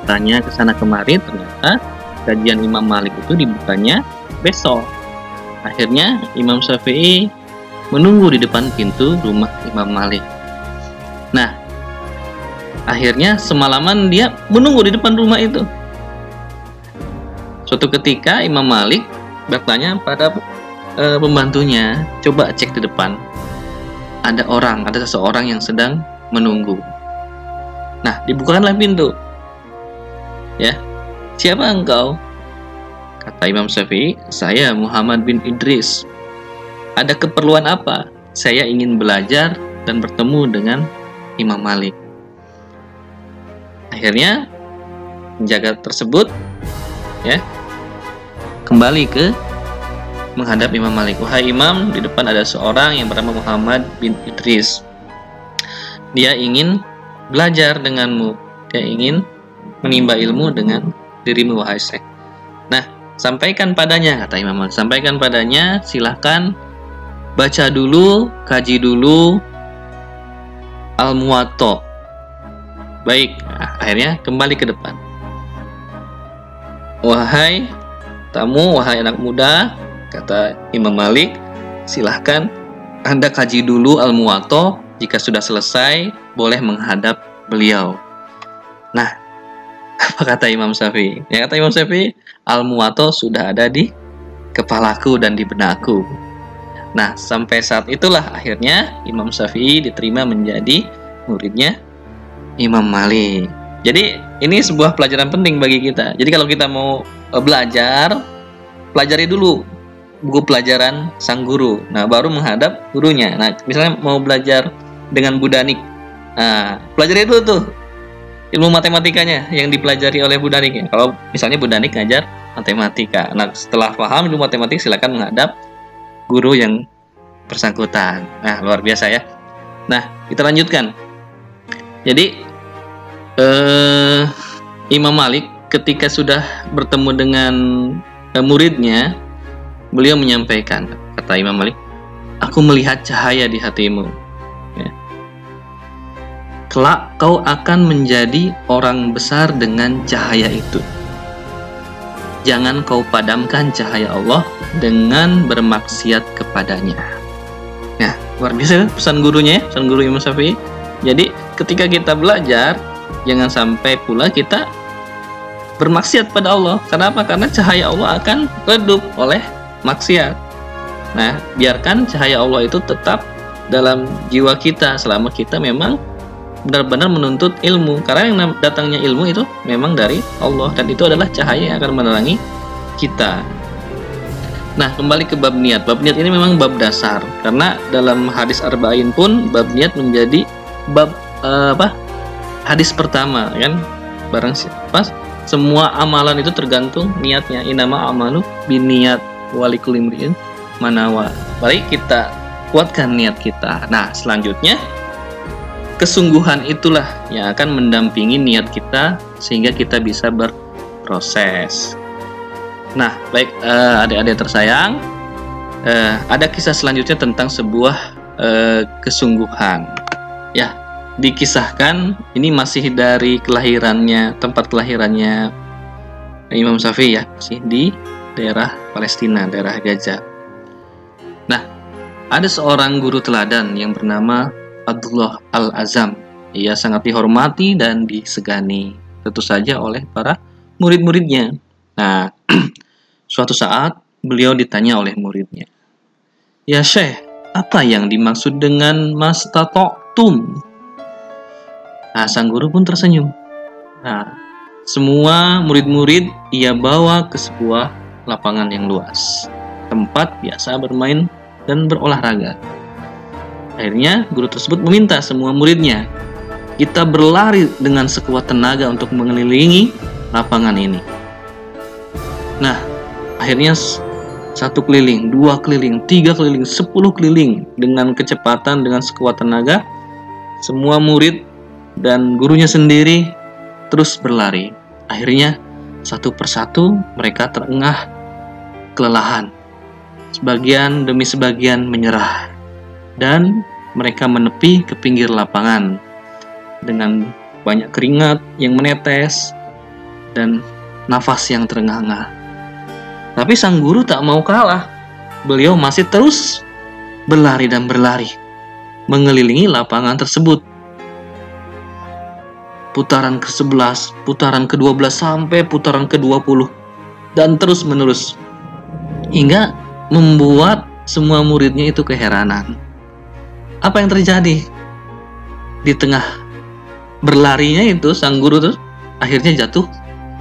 bertanya ke sana kemari, ternyata kajian Imam Malik itu dibukanya besok. Akhirnya Imam Syafi'i menunggu di depan pintu rumah Imam Malik. Nah, akhirnya semalaman dia menunggu di depan rumah itu. Suatu ketika Imam Malik bertanya pada e, pembantunya, coba cek di depan. Ada orang, ada seseorang yang sedang menunggu. Nah, dibukakanlah pintu. Ya, siapa engkau? Kata Imam Syafi'i, saya Muhammad bin Idris ada keperluan apa? Saya ingin belajar dan bertemu dengan Imam Malik. Akhirnya penjaga tersebut ya kembali ke menghadap Imam Malik. Wahai Imam, di depan ada seorang yang bernama Muhammad bin Idris. Dia ingin belajar denganmu. Dia ingin menimba ilmu dengan dirimu wahai Syekh. Nah, sampaikan padanya kata Imam Malik. Sampaikan padanya, silahkan baca dulu, kaji dulu Al-Muwatta. Baik, nah, akhirnya kembali ke depan. Wahai tamu, wahai anak muda, kata Imam Malik, silahkan Anda kaji dulu Al-Muwatta. Jika sudah selesai, boleh menghadap beliau. Nah, apa kata Imam Syafi'i? Ya kata Imam Syafi'i, Al-Muwatta sudah ada di kepalaku dan di benakku. Nah, sampai saat itulah akhirnya Imam Syafi'i diterima menjadi muridnya Imam Malik. Jadi, ini sebuah pelajaran penting bagi kita. Jadi, kalau kita mau e, belajar, pelajari dulu buku pelajaran sang guru. Nah, baru menghadap gurunya. Nah, misalnya mau belajar dengan Budanik. Nah, pelajari dulu tuh ilmu matematikanya yang dipelajari oleh Budanik. Kalau misalnya Budanik ngajar matematika. Nah, setelah paham ilmu matematik silakan menghadap guru yang bersangkutan. Nah, luar biasa ya. Nah, kita lanjutkan. Jadi eh, Imam Malik ketika sudah bertemu dengan eh, muridnya, beliau menyampaikan, kata Imam Malik, aku melihat cahaya di hatimu. Kelak kau akan menjadi orang besar dengan cahaya itu jangan kau padamkan cahaya Allah dengan bermaksiat kepadanya. Nah, luar biasa pesan gurunya ya, pesan guru Imam Syafi'i. Jadi ketika kita belajar, jangan sampai pula kita bermaksiat pada Allah. Kenapa? Karena cahaya Allah akan redup oleh maksiat. Nah, biarkan cahaya Allah itu tetap dalam jiwa kita selama kita memang benar-benar menuntut ilmu. Karena yang datangnya ilmu itu memang dari Allah dan itu adalah cahaya yang akan menerangi kita. Nah, kembali ke bab niat. Bab niat ini memang bab dasar karena dalam hadis arba'in pun bab niat menjadi bab uh, apa? Hadis pertama kan. Barang siapa semua amalan itu tergantung niatnya. Inama amalu biniat walikul imri'in manawa. Baik kita kuatkan niat kita. Nah, selanjutnya kesungguhan itulah yang akan mendampingi niat kita sehingga kita bisa berproses. Nah, baik uh, adik-adik tersayang, uh, ada kisah selanjutnya tentang sebuah uh, kesungguhan. Ya, dikisahkan ini masih dari kelahirannya tempat kelahirannya Imam Syafi'i ya sih di daerah Palestina daerah Gaza. Nah ada seorang guru teladan yang bernama Abdullah Al Azam. Ia sangat dihormati dan disegani tentu saja oleh para murid-muridnya. Nah suatu saat beliau ditanya oleh muridnya, ya Syekh apa yang dimaksud dengan mas tum Nah, sang guru pun tersenyum. Nah, semua murid-murid ia bawa ke sebuah lapangan yang luas, tempat biasa bermain dan berolahraga. Akhirnya, guru tersebut meminta semua muridnya, kita berlari dengan sekuat tenaga untuk mengelilingi lapangan ini. Nah, akhirnya satu keliling, dua keliling, tiga keliling, sepuluh keliling dengan kecepatan dengan sekuat tenaga. Semua murid dan gurunya sendiri terus berlari. Akhirnya satu persatu mereka terengah kelelahan. Sebagian demi sebagian menyerah dan mereka menepi ke pinggir lapangan dengan banyak keringat yang menetes dan nafas yang terengah-engah. Tapi sang guru tak mau kalah. Beliau masih terus berlari dan berlari mengelilingi lapangan tersebut putaran ke-11, putaran ke-12 sampai putaran ke-20 dan terus menerus hingga membuat semua muridnya itu keheranan. Apa yang terjadi? Di tengah berlarinya itu sang guru tuh akhirnya jatuh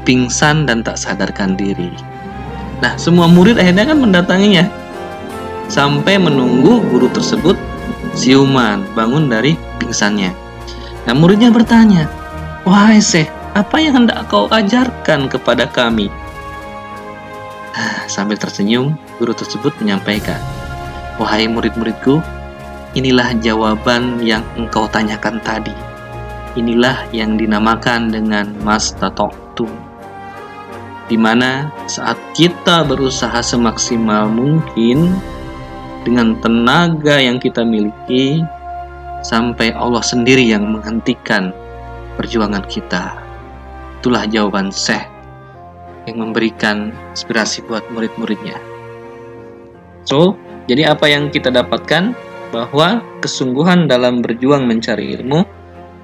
pingsan dan tak sadarkan diri. Nah, semua murid akhirnya kan mendatanginya sampai menunggu guru tersebut siuman bangun dari pingsannya. Nah, muridnya bertanya, Wahai Syekh, apa yang hendak kau ajarkan kepada kami? Sambil tersenyum, guru tersebut menyampaikan, Wahai murid-muridku, inilah jawaban yang engkau tanyakan tadi. Inilah yang dinamakan dengan Mas Tatoktu. Di mana saat kita berusaha semaksimal mungkin dengan tenaga yang kita miliki, sampai Allah sendiri yang menghentikan perjuangan kita. Itulah jawaban Syekh yang memberikan inspirasi buat murid-muridnya. So, jadi apa yang kita dapatkan bahwa kesungguhan dalam berjuang mencari ilmu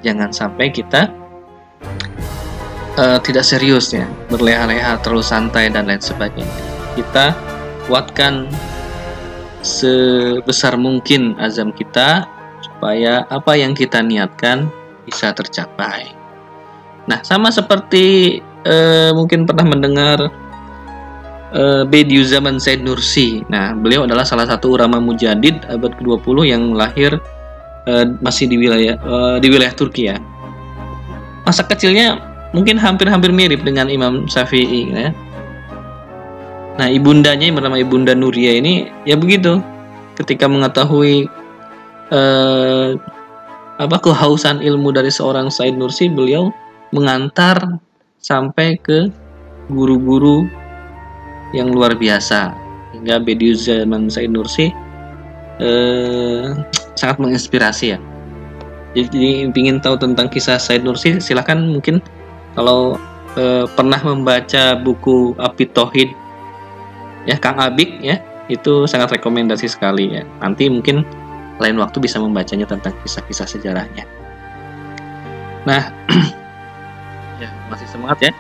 jangan sampai kita uh, tidak serius ya, berleha-leha, terlalu santai dan lain sebagainya. Kita kuatkan sebesar mungkin azam kita supaya apa yang kita niatkan bisa tercapai. Nah, sama seperti uh, mungkin pernah mendengar uh, Bediu Zaman Said Nursi. Nah, beliau adalah salah satu ulama mujadid abad ke-20 yang lahir uh, masih di wilayah uh, di wilayah Turki ya. Masa kecilnya mungkin hampir-hampir mirip dengan Imam Syafi'i ya. Nah, ibundanya yang bernama Ibunda Nuria ini ya begitu. Ketika mengetahui uh, apa kehausan ilmu dari seorang Said Nursi beliau mengantar sampai ke guru-guru yang luar biasa hingga Bediu zaman Said Nursi eh, sangat menginspirasi ya jadi ingin tahu tentang kisah Said Nursi silahkan mungkin kalau eh, pernah membaca buku Api Tohid ya Kang Abik ya itu sangat rekomendasi sekali ya nanti mungkin lain waktu bisa membacanya tentang kisah-kisah sejarahnya. Nah, ya masih semangat ya,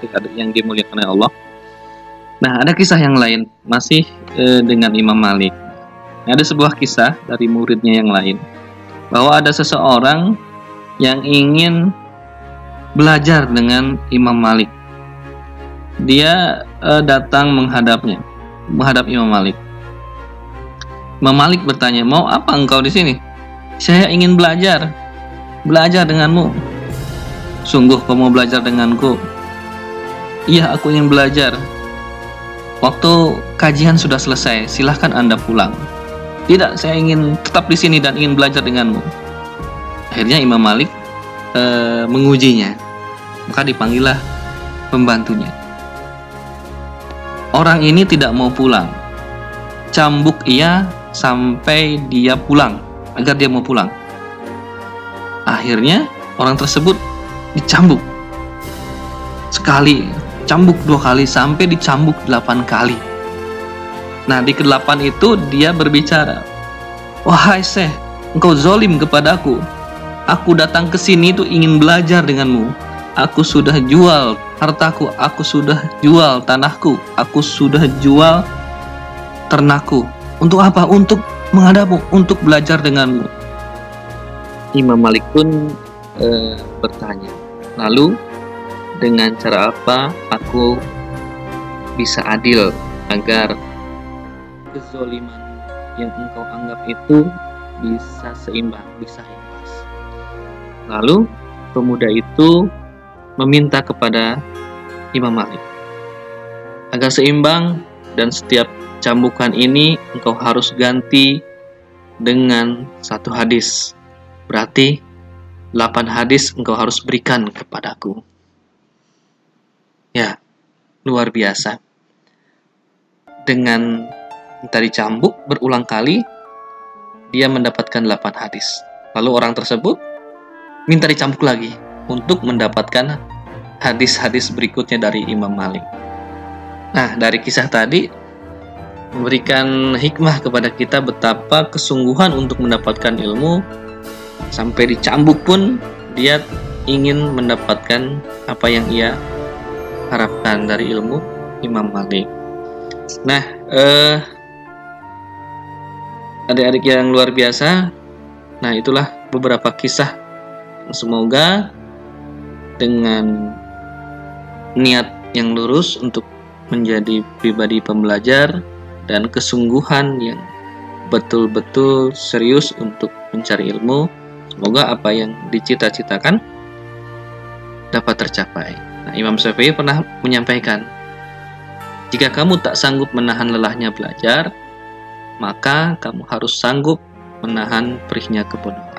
adik-adik yang dimuliakan oleh Allah. Nah, ada kisah yang lain masih eh, dengan Imam Malik. Nah, ada sebuah kisah dari muridnya yang lain bahwa ada seseorang yang ingin belajar dengan Imam Malik. Dia eh, datang menghadapnya, menghadap Imam Malik. Imam Malik bertanya, "Mau apa engkau di sini?" "Saya ingin belajar." "Belajar denganmu?" "Sungguh kau mau belajar denganku?" "Iya, aku ingin belajar." Waktu kajian sudah selesai, silahkan Anda pulang. Tidak, saya ingin tetap di sini dan ingin belajar denganmu. Akhirnya Imam Malik e, mengujinya. Maka dipanggillah pembantunya. Orang ini tidak mau pulang. Cambuk ia sampai dia pulang, agar dia mau pulang. Akhirnya orang tersebut dicambuk. Sekali, dicambuk dua kali sampai dicambuk delapan kali. Nah di kedelapan itu dia berbicara, wahai Syekh, engkau zolim kepadaku. Aku datang ke sini itu ingin belajar denganmu. Aku sudah jual hartaku, aku sudah jual tanahku, aku sudah jual ternakku. Untuk apa? Untuk menghadapmu, untuk belajar denganmu. Imam Malik pun e, bertanya, lalu dengan cara apa aku bisa adil agar kezoliman yang engkau anggap itu bisa seimbang, bisa ikhlas. Lalu pemuda itu meminta kepada Imam Malik agar seimbang dan setiap cambukan ini engkau harus ganti dengan satu hadis. Berarti 8 hadis engkau harus berikan kepadaku. Ya, luar biasa. Dengan tadi cambuk berulang kali, dia mendapatkan 8 hadis. Lalu orang tersebut minta dicambuk lagi untuk mendapatkan hadis-hadis berikutnya dari Imam Malik. Nah, dari kisah tadi memberikan hikmah kepada kita betapa kesungguhan untuk mendapatkan ilmu sampai dicambuk pun dia ingin mendapatkan apa yang ia harapkan dari ilmu Imam Malik. Nah, eh, adik-adik yang luar biasa, nah itulah beberapa kisah semoga dengan niat yang lurus untuk menjadi pribadi pembelajar dan kesungguhan yang betul-betul serius untuk mencari ilmu, semoga apa yang dicita-citakan dapat tercapai. Nah, Imam Syafi'i pernah menyampaikan, jika kamu tak sanggup menahan lelahnya belajar, maka kamu harus sanggup menahan perihnya kebodohan.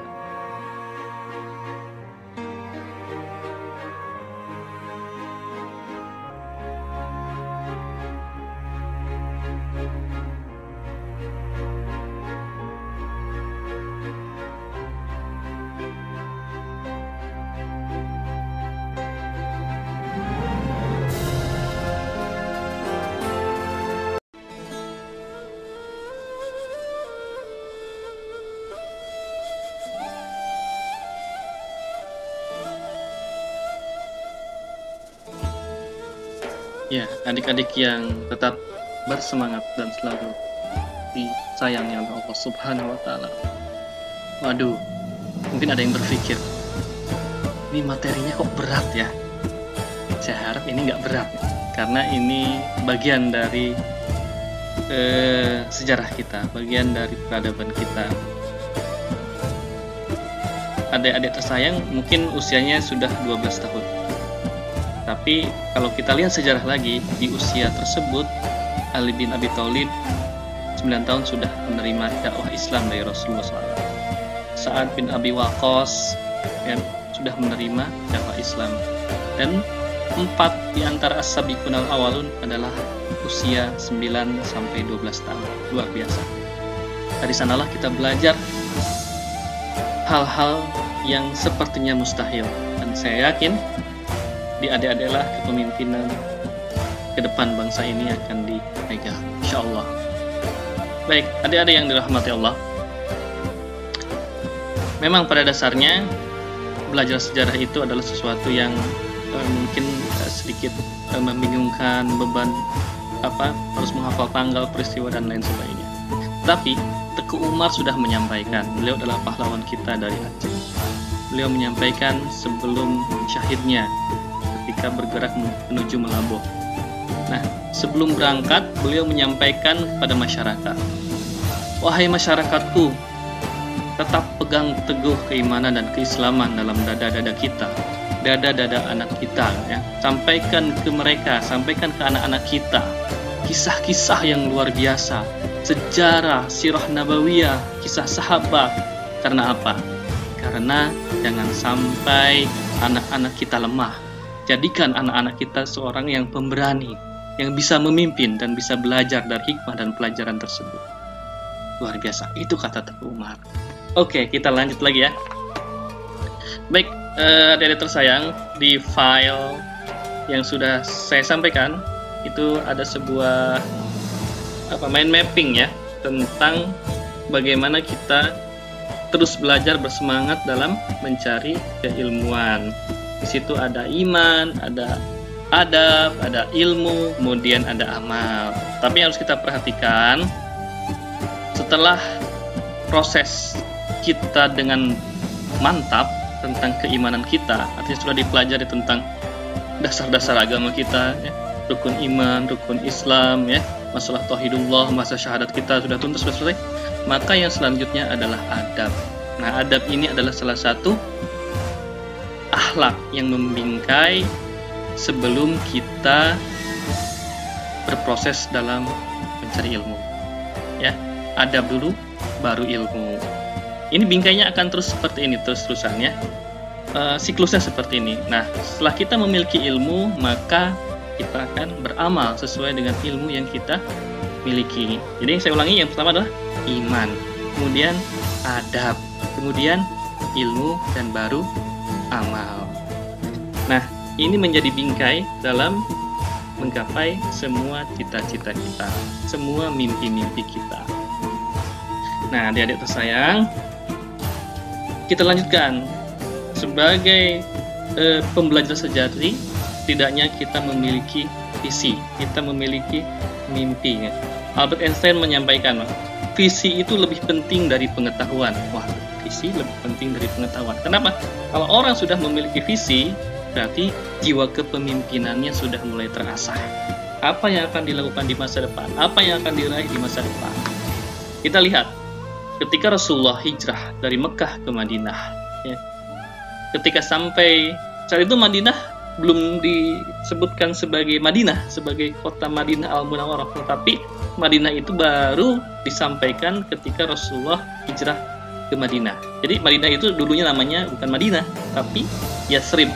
Adik-adik yang tetap bersemangat dan selalu disayangi oleh Allah Subhanahu wa taala. Waduh, mungkin ada yang berpikir, ini materinya kok berat ya? Saya harap ini nggak berat, karena ini bagian dari eh, sejarah kita, bagian dari peradaban kita. Adik-adik tersayang mungkin usianya sudah 12 tahun tapi kalau kita lihat sejarah lagi di usia tersebut Ali bin Abi Thalib 9 tahun sudah menerima dakwah Islam dari Rasulullah SAW. Sa'ad bin Abi Waqqas ya, sudah menerima dakwah Islam dan empat di antara as-sabiqun al-awalun adalah usia 9 sampai 12 tahun. Luar biasa. Dari sanalah kita belajar hal-hal yang sepertinya mustahil dan saya yakin di adik-adik lah kepemimpinan ke depan bangsa ini akan dipegang insya Allah baik adik-adik yang dirahmati Allah. Memang pada dasarnya belajar sejarah itu adalah sesuatu yang uh, mungkin uh, sedikit uh, membingungkan beban apa harus menghafal tanggal peristiwa dan lain sebagainya. Tapi Teguh Umar sudah menyampaikan beliau adalah pahlawan kita dari Aceh. Beliau menyampaikan sebelum syahidnya ketika bergerak menuju Melabuh nah sebelum berangkat beliau menyampaikan kepada masyarakat wahai masyarakatku tetap pegang teguh keimanan dan keislaman dalam dada-dada kita dada-dada anak kita ya. Sampaikan ke mereka sampaikan ke anak-anak kita kisah-kisah yang luar biasa sejarah sirah nabawiyah kisah sahabat. Karena apa? Karena jangan sampai anak-anak kita lemah jadikan anak-anak kita seorang yang pemberani yang bisa memimpin dan bisa belajar dari hikmah dan pelajaran tersebut. Luar biasa itu kata Teguh Umar. Oke kita lanjut lagi ya. Baik uh, adik-adik tersayang di file yang sudah saya sampaikan itu ada sebuah apa mind mapping ya tentang bagaimana kita terus belajar bersemangat dalam mencari keilmuan. Di situ ada iman, ada adab, ada ilmu, kemudian ada amal. Tapi harus kita perhatikan setelah proses kita dengan mantap tentang keimanan kita artinya sudah dipelajari tentang dasar-dasar agama kita ya, rukun iman rukun Islam ya masalah tauhidullah masa syahadat kita sudah tuntas sudah selesai maka yang selanjutnya adalah adab nah adab ini adalah salah satu akhlak yang membingkai sebelum kita berproses dalam mencari ilmu. Ya adab dulu baru ilmu. Ini bingkainya akan terus seperti ini terus terusannya uh, siklusnya seperti ini. Nah setelah kita memiliki ilmu maka kita akan beramal sesuai dengan ilmu yang kita miliki. Jadi saya ulangi yang pertama adalah iman. Kemudian adab. Kemudian ilmu dan baru amal nah ini menjadi bingkai dalam menggapai semua cita-cita kita semua mimpi-mimpi kita. Nah adik-adik tersayang kita lanjutkan. Sebagai e, pembelajar sejati tidaknya kita memiliki visi kita memiliki mimpi. Albert Einstein menyampaikan visi itu lebih penting dari pengetahuan. Wah visi lebih penting dari pengetahuan. Kenapa? Kalau orang sudah memiliki visi berarti jiwa kepemimpinannya sudah mulai terasah. Apa yang akan dilakukan di masa depan? Apa yang akan diraih di masa depan? Kita lihat ketika Rasulullah hijrah dari Mekah ke Madinah ya, ketika sampai saat itu Madinah belum disebutkan sebagai Madinah sebagai kota Madinah al Munawwarah tetapi Madinah itu baru disampaikan ketika Rasulullah hijrah ke Madinah jadi Madinah itu dulunya namanya bukan Madinah tapi Yasrib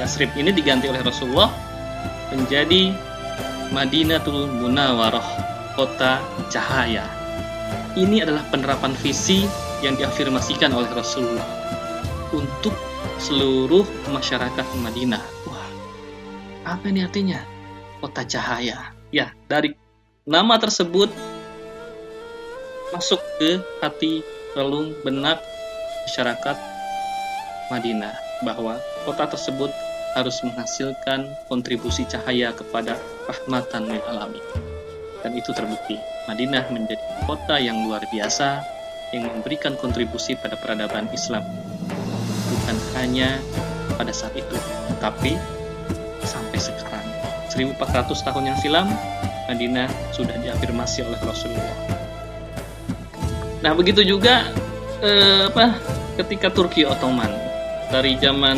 Yasrib ini diganti oleh Rasulullah menjadi Madinatul Munawwarah kota cahaya ini adalah penerapan visi yang diafirmasikan oleh Rasulullah untuk seluruh masyarakat Madinah. Wah, apa ini artinya? Kota cahaya. Ya, dari nama tersebut masuk ke hati relung benak masyarakat Madinah bahwa kota tersebut harus menghasilkan kontribusi cahaya kepada rahmatan lil alamin dan itu terbukti. Madinah menjadi kota yang luar biasa yang memberikan kontribusi pada peradaban Islam. Bukan hanya pada saat itu, tapi sampai sekarang. 1400 tahun yang silam, Madinah sudah diafirmasi oleh Rasulullah. Nah, begitu juga eh, apa ketika Turki Ottoman dari zaman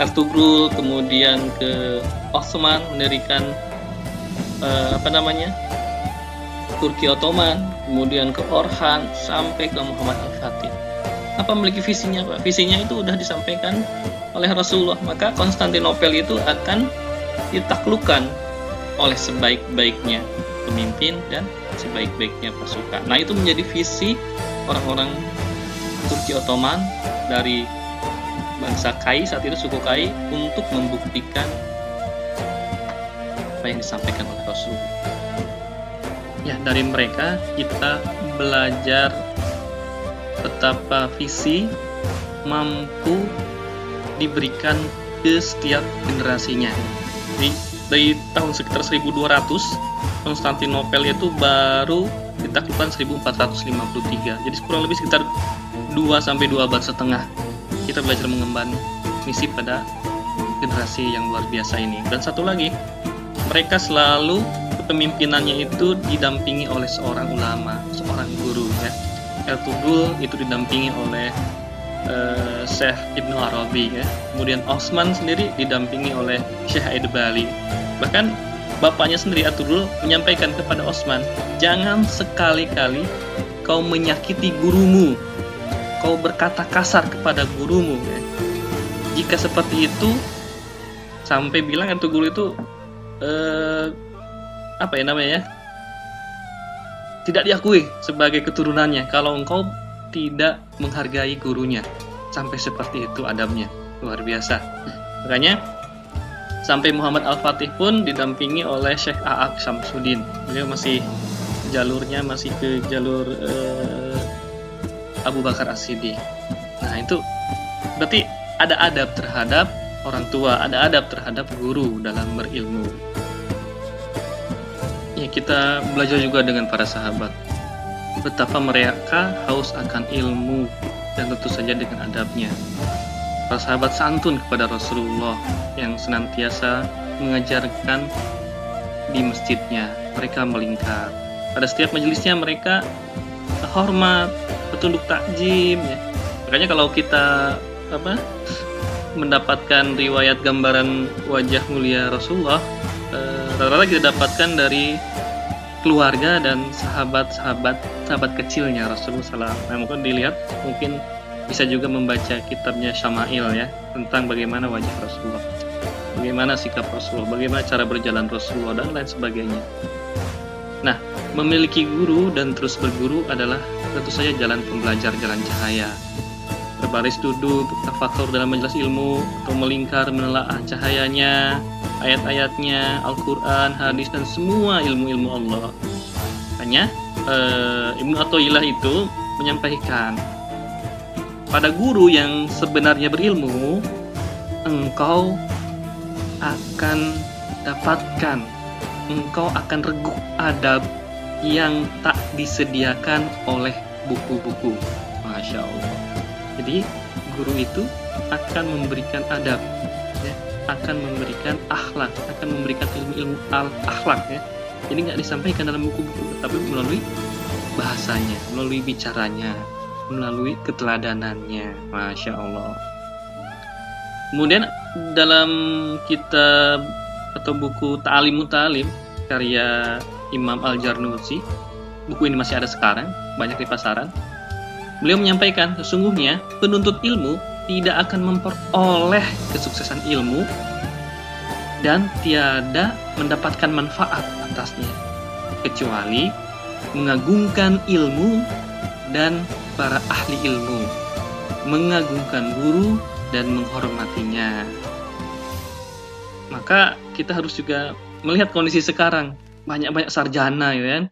Ertugrul kemudian ke Osman mendirikan eh, apa namanya Turki Ottoman, kemudian ke Orhan, sampai ke Muhammad Al-Fatih. Apa memiliki visinya Pak? Visinya itu sudah disampaikan oleh Rasulullah. Maka Konstantinopel itu akan ditaklukkan oleh sebaik-baiknya pemimpin dan sebaik-baiknya pasukan. Nah itu menjadi visi orang-orang Turki Ottoman dari bangsa Kai saat itu suku Kai untuk membuktikan apa yang disampaikan oleh Rasulullah ya dari mereka kita belajar betapa visi mampu diberikan ke setiap generasinya. Jadi dari tahun sekitar 1200 Konstantinopel itu baru ditaklukkan 1453. Jadi kurang lebih sekitar 2 sampai 2 abad setengah kita belajar mengemban misi pada generasi yang luar biasa ini. Dan satu lagi, mereka selalu kepemimpinannya itu didampingi oleh seorang ulama, seorang guru ya. El Tugul itu didampingi oleh uh, Syekh Ibnu Arabi ya. Kemudian Osman sendiri didampingi oleh Syekh Aid Bali. Bahkan bapaknya sendiri Atudul menyampaikan kepada Osman, "Jangan sekali-kali kau menyakiti gurumu. Kau berkata kasar kepada gurumu." Jika seperti itu sampai bilang Atudul itu eh, apa ya namanya ya? Tidak diakui sebagai keturunannya kalau engkau tidak menghargai gurunya sampai seperti itu adabnya luar biasa makanya sampai Muhammad Al-Fatih pun didampingi oleh Syekh A'ak Samsudin beliau masih jalurnya masih ke jalur uh, Abu Bakar As-Siddiq. Nah itu berarti ada adab terhadap orang tua ada adab terhadap guru dalam berilmu. Ya kita belajar juga dengan para sahabat. Betapa mereka haus akan ilmu dan tentu saja dengan adabnya. Para sahabat santun kepada Rasulullah yang senantiasa mengajarkan di masjidnya. Mereka melingkar. Pada setiap majelisnya mereka hormat, petunduk takjim. Ya. Makanya kalau kita apa mendapatkan riwayat gambaran wajah mulia Rasulullah, eh, rata-rata kita dapatkan dari keluarga dan sahabat-sahabat sahabat kecilnya Rasulullah SAW. Nah, mungkin dilihat, mungkin bisa juga membaca kitabnya Syama'il ya tentang bagaimana wajah Rasulullah, bagaimana sikap Rasulullah, bagaimana cara berjalan Rasulullah dan lain sebagainya. Nah, memiliki guru dan terus berguru adalah tentu saja jalan pembelajar, jalan cahaya. Berbaris duduk, tafakur dalam majelis ilmu, atau melingkar menelaah cahayanya, ayat-ayatnya, Al-Quran, hadis, dan semua ilmu-ilmu Allah. Hanya uh, Ibnu Athaillah itu menyampaikan pada guru yang sebenarnya berilmu, engkau akan dapatkan, engkau akan reguk adab yang tak disediakan oleh buku-buku. Masya Allah. Jadi guru itu akan memberikan adab akan memberikan akhlak, akan memberikan ilmu-ilmu al akhlak ya. Jadi nggak disampaikan dalam buku-buku, tapi melalui bahasanya, melalui bicaranya, melalui keteladanannya. Masya Allah. Kemudian dalam kitab atau buku Ta'alim karya Imam Al-Jarnusi, buku ini masih ada sekarang, banyak di pasaran. Beliau menyampaikan sesungguhnya penuntut ilmu tidak akan memperoleh kesuksesan ilmu dan tiada mendapatkan manfaat atasnya kecuali mengagungkan ilmu dan para ahli ilmu mengagungkan guru dan menghormatinya. Maka kita harus juga melihat kondisi sekarang. Banyak-banyak sarjana ya kan?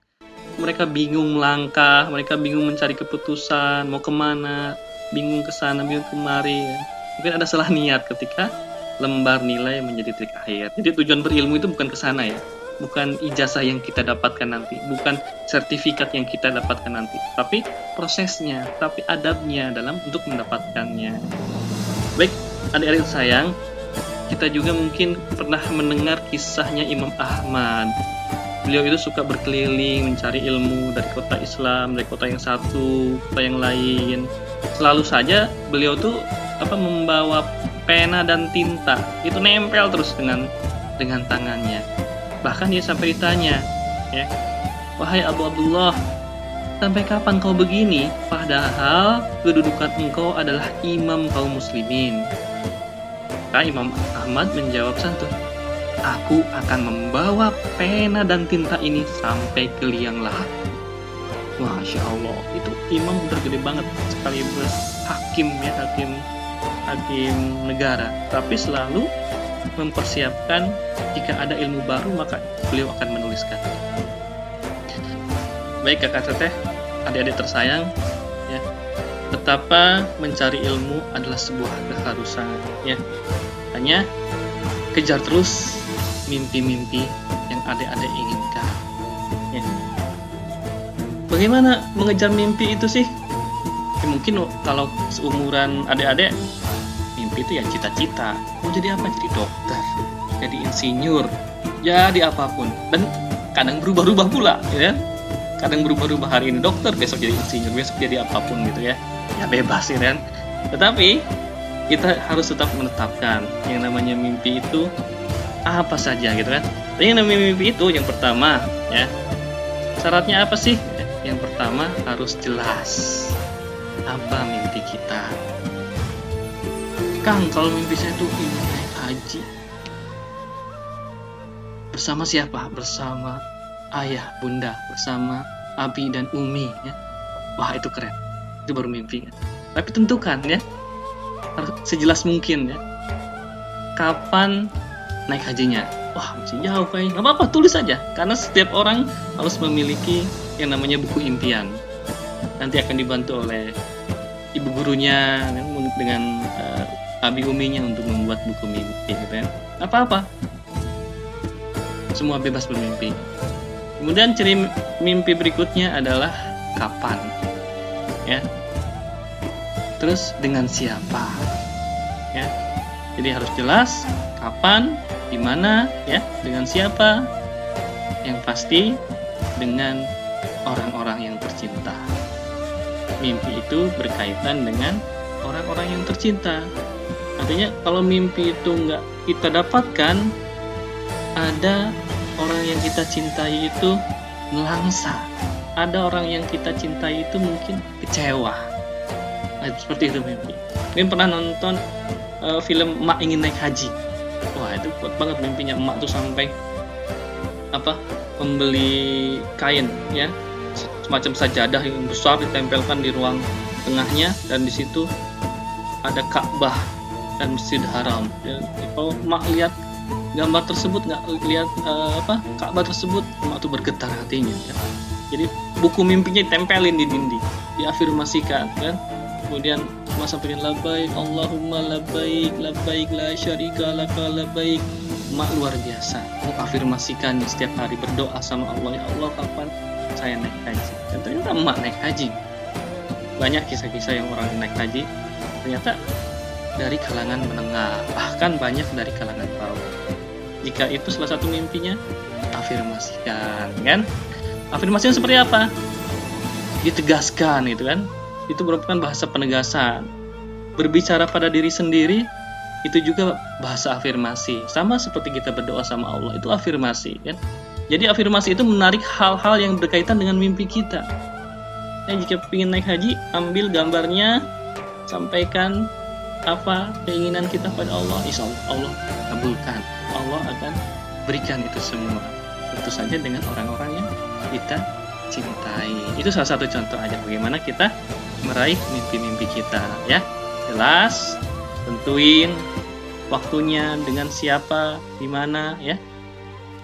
Mereka bingung melangkah mereka bingung mencari keputusan mau ke mana bingung ke sana bingung kemari ya. mungkin ada salah niat ketika lembar nilai menjadi trik akhir. Jadi tujuan berilmu itu bukan ke sana ya bukan ijazah yang kita dapatkan nanti bukan sertifikat yang kita dapatkan nanti tapi prosesnya tapi adabnya dalam untuk mendapatkannya. Baik adik-adik sayang kita juga mungkin pernah mendengar kisahnya Imam Ahmad. Beliau itu suka berkeliling mencari ilmu dari kota Islam dari kota yang satu kota yang lain. Selalu saja beliau tuh apa membawa pena dan tinta. Itu nempel terus dengan dengan tangannya bahkan dia sampai ditanya ya wahai Abu Abdullah sampai kapan kau begini? Padahal kedudukan engkau adalah imam kaum muslimin. Nah, Imam Ahmad menjawab santun aku akan membawa pena dan tinta ini sampai ke liang lahat. Masya Allah itu imam udah gede banget sekaligus hakim ya hakim hakim negara. Tapi selalu mempersiapkan. Jika ada ilmu baru maka beliau akan menuliskan. Baik kakak teteh adik-adik tersayang ya. Betapa mencari ilmu adalah sebuah keharusan ya. Hanya kejar terus mimpi-mimpi yang adik-adik inginkan ya. bagaimana mengejar mimpi itu sih? Ya, mungkin kalau seumuran adik-adik itu ya cita-cita. Mau jadi apa? Jadi dokter jadi insinyur jadi apa pun. Dan kadang berubah-ubah pula ya kadang berubah-ubah hari ini dokter besok jadi insinyur besok jadi apa pun gitu ya. Ya bebas ya kan? Tetapi kita harus tetap menetapkan yang namanya mimpi itu apa saja gitu kan? Dan yang namanya mimpi itu yang pertama ya syaratnya apa sih? Yang pertama harus jelas apa mimpi kita Kang kalau mimpi saya tuh ingin naik haji. Bersama siapa? Bersama ayah bunda bersama abi dan umi ya. Wah itu keren. Itu baru mimpi ya. tapi tentukan ya. Sejelas mungkin ya. Kapan naik hajinya? Wah masih jauh kayaknya nggak apa-apa tulis aja. Karena setiap orang harus memiliki yang namanya buku impian. Nanti akan dibantu oleh ibu gurunya kan, dengan uh, abi uminya untuk membuat buku mimpi gitu kan apa-apa. Semua bebas bermimpi. Kemudian ciri mimpi berikutnya adalah kapan ya. Terus dengan siapa ya. Jadi harus jelas kapan di mana ya. Dengan siapa yang pasti dengan orang-orang yang tercinta. Mimpi itu berkaitan dengan orang-orang yang tercinta artinya kalau mimpi itu nggak kita dapatkan ada orang yang kita cintai itu melangsa ada orang yang kita cintai itu mungkin kecewa. Nah, seperti itu mimpi. Mungkin pernah nonton uh, film emak ingin naik haji. Wah itu kuat banget mimpinya. Emak tuh sampai apa membeli kain ya. Semacam sajadah yang besar ditempelkan di ruang tengahnya dan di situ ada Ka'bah dan Masjid Haram. Ya, kalau emak lihat gambar tersebut nggak lihat uh, apa Ka'bah tersebut emak tuh bergetar hatinya. Ya. Jadi buku mimpinya ditempelin di dinding, diafirmasikan kan. Kemudian masa pengen labaik Allahumma labaik labaik la syarika laka labaik mak luar biasa mengafirmasikan setiap hari berdoa sama Allah ya Allah kapan saya naik haji dan ternyata emak naik haji banyak kisah-kisah yang orang naik haji ternyata dari kalangan menengah bahkan banyak dari kalangan bawah jika itu salah satu mimpinya afirmasikan kan afirmasinya seperti apa ditegaskan itu kan itu merupakan bahasa penegasan. Berbicara pada diri sendiri itu juga bahasa afirmasi. Sama seperti kita berdoa sama Allah, itu afirmasi kan. Jadi afirmasi itu menarik hal-hal yang berkaitan dengan mimpi kita. Ya, jika ingin naik haji, ambil gambarnya, sampaikan apa keinginan kita pada Allah, insya Allah Allah kabulkan. Allah akan berikan itu semua. Tentu saja dengan orang-orang yang kita cintai. Itu salah satu contoh aja bagaimana kita meraih mimpi-mimpi kita ya. Jelas, tentuin waktunya dengan siapa, di mana ya.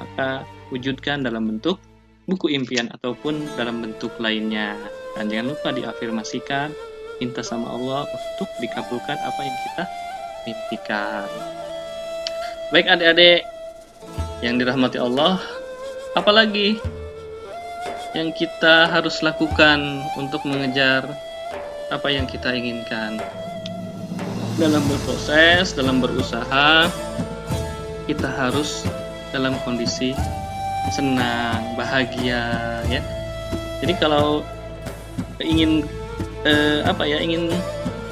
Maka wujudkan dalam bentuk buku impian ataupun dalam bentuk lainnya. Dan jangan lupa diafirmasikan, minta sama Allah untuk dikabulkan apa yang kita mimpikan. Baik adik-adik yang dirahmati Allah, apalagi yang kita harus lakukan untuk mengejar apa yang kita inginkan. Dalam berproses, dalam berusaha, kita harus dalam kondisi senang, bahagia, ya. Jadi kalau ingin eh, apa ya, ingin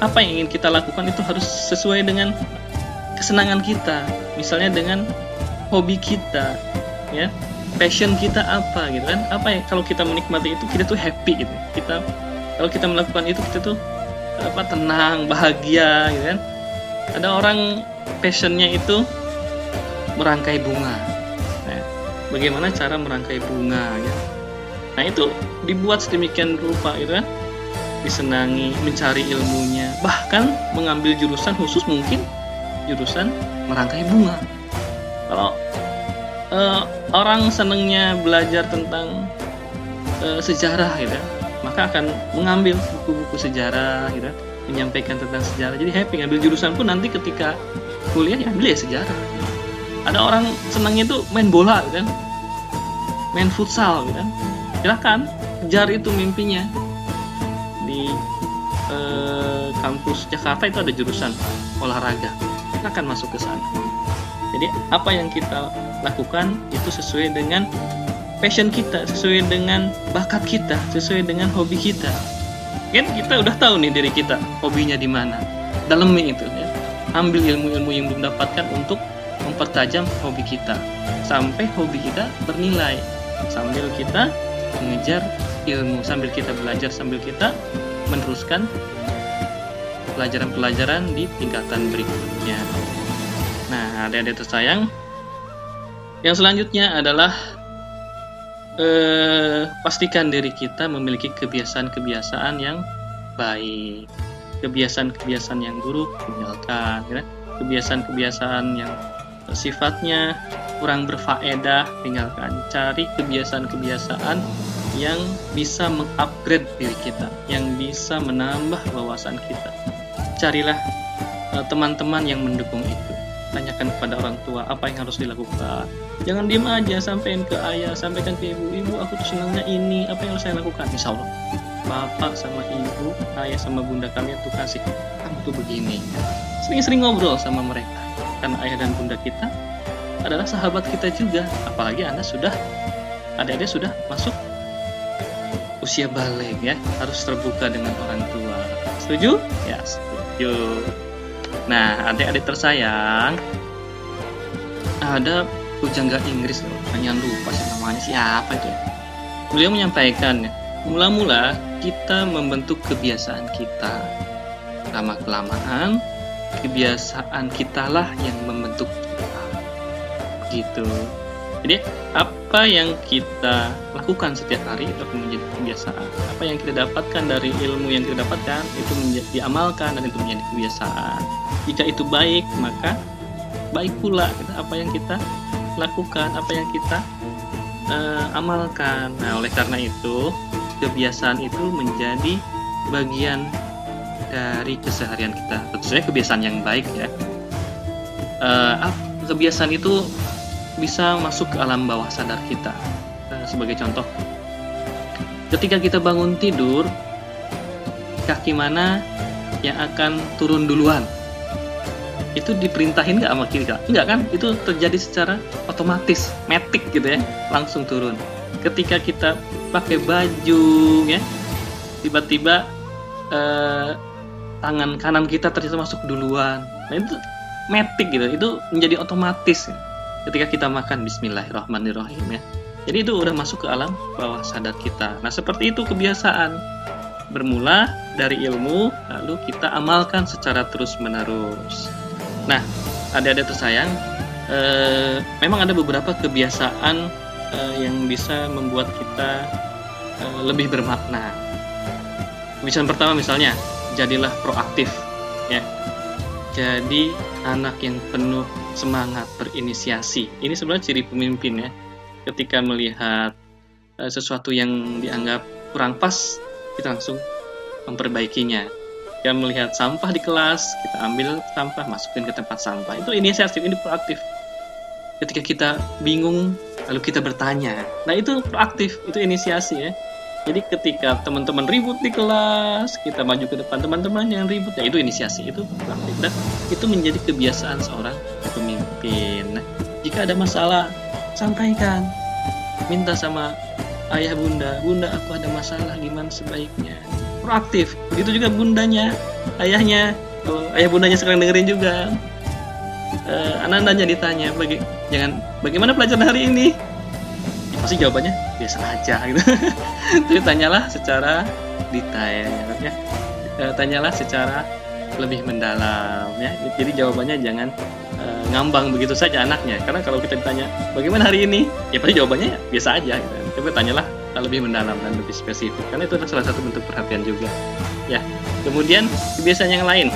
apa yang ingin kita lakukan itu harus sesuai dengan kesenangan kita. Misalnya dengan hobi kita, ya. Passion kita apa gitu kan? Apa ya kalau kita menikmati itu kita tuh happy gitu. Kita kalau kita melakukan itu kita tuh apa tenang bahagia gitu kan ada orang passionnya itu merangkai bunga nah, bagaimana cara merangkai bunga ya nah itu dibuat sedemikian rupa gitu kan disenangi mencari ilmunya bahkan mengambil jurusan khusus mungkin jurusan merangkai bunga. Kalau uh, orang senengnya belajar tentang uh, sejarah gitu maka akan mengambil buku-buku sejarah gitu kan, menyampaikan tentang sejarah. Jadi happy ngambil jurusan pun nanti ketika kuliah ya ambil ya sejarah. Ada orang senangnya itu main bola gitu kan? Main futsal gitu kan? Silakan kejar itu mimpinya di eh, kampus Jakarta itu ada jurusan olahraga. Silakan masuk ke sana. Jadi apa yang kita lakukan itu sesuai dengan passion kita sesuai dengan bakat kita sesuai dengan hobi kita. Kan kita udah tahu nih diri kita hobinya di mana. Dalemi itu ya. Ambil ilmu-ilmu yang belum dapatkan untuk mempertajam hobi kita. Sampai hobi kita bernilai. Sambil kita mengejar ilmu sambil kita belajar sambil kita meneruskan pelajaran-pelajaran di tingkatan berikutnya. Nah, adik-adik tersayang, yang selanjutnya adalah eh, pastikan diri kita memiliki kebiasaan-kebiasaan yang baik, kebiasaan-kebiasaan yang buruk tinggalkan, ya. kebiasaan-kebiasaan yang sifatnya kurang berfaedah tinggalkan cari kebiasaan-kebiasaan yang bisa mengupgrade diri kita yang bisa menambah wawasan kita. Carilah eh, teman-teman yang mendukung itu. Tanyakan kepada orang tua apa yang harus dilakukan? Jangan diem aja sampaikan ke ayah sampaikan ke ibu ibu aku tuh senangnya ini apa yang harus saya lakukan? Insya Allah bapak sama ibu ayah sama bunda kalian tuh kasih kamu tuh begini. Sering-sering ngobrol sama mereka karena ayah dan bunda kita adalah sahabat kita juga. Apalagi anda sudah adik-adik sudah masuk usia balik ya harus terbuka dengan orang tua setuju ya setuju Nah, adik-adik tersayang, ada pujangga Inggris loh, hanya lupa sih namanya siapa itu. Beliau menyampaikan, mula-mula kita membentuk kebiasaan kita. Lama kelamaan, kebiasaan kitalah yang membentuk kita. Begitu. Jadi apa yang kita lakukan setiap hari itu menjadi kebiasaan. Apa yang kita dapatkan dari ilmu yang kita dapatkan itu menjadi diamalkan dan itu menjadi kebiasaan. Jika itu baik maka baik pula apa yang kita lakukan, apa yang kita uh, amalkan. Nah oleh karena itu kebiasaan itu menjadi bagian dari keseharian kita. Tentu saja kebiasaan yang baik ya. Uh, kebiasaan itu bisa masuk ke alam bawah sadar kita. Nah, sebagai contoh, ketika kita bangun tidur, kaki mana yang akan turun duluan? Itu diperintahin nggak sama kiri Enggak kan? Itu terjadi secara otomatis, metik gitu ya, langsung turun. Ketika kita pakai baju ya, tiba-tiba eh, tangan kanan kita ternyata masuk duluan. Nah itu metik gitu, itu menjadi otomatis. Ketika kita makan Bismillahirrahmanirrahim ya. Jadi itu udah masuk ke alam bawah sadar kita. Nah seperti itu kebiasaan bermula dari ilmu lalu kita amalkan secara terus menerus. Nah adik-adik tersayang, eh, memang ada beberapa kebiasaan eh, yang bisa membuat kita eh, lebih bermakna. Kebiasaan pertama misalnya jadilah proaktif ya. Jadi anak yang penuh semangat berinisiasi. Ini sebenarnya ciri pemimpin ya. Ketika melihat uh, sesuatu yang dianggap kurang pas, kita langsung memperbaikinya. Kita melihat sampah di kelas, kita ambil sampah, masukin ke tempat sampah. Itu inisiatif, ini proaktif. Ketika kita bingung, lalu kita bertanya. Nah itu proaktif, itu inisiasi ya. Jadi ketika teman-teman ribut di kelas, kita maju ke depan teman-teman yang ribut, ya itu inisiasi, itu praktik dan itu menjadi kebiasaan seorang pemimpin. Nah, jika ada masalah, sampaikan, minta sama ayah bunda, bunda aku ada masalah, gimana sebaiknya? Proaktif. Begitu juga bundanya, ayahnya, oh, ayah bundanya sekarang dengerin juga. Uh, anak-anaknya ditanya, bagi, jangan bagaimana pelajaran hari ini? pasti jawabannya biasa aja gitu. Tapi tanyalah secara detail ya e, tanyalah secara lebih mendalam ya. Jadi jawabannya jangan e, ngambang begitu saja anaknya. Karena kalau kita ditanya bagaimana hari ini? Ya pasti jawabannya ya, biasa aja gitu. tapi tanyalah lebih mendalam dan lebih spesifik. Karena itu adalah salah satu bentuk perhatian juga ya. Kemudian kebiasaan yang lain.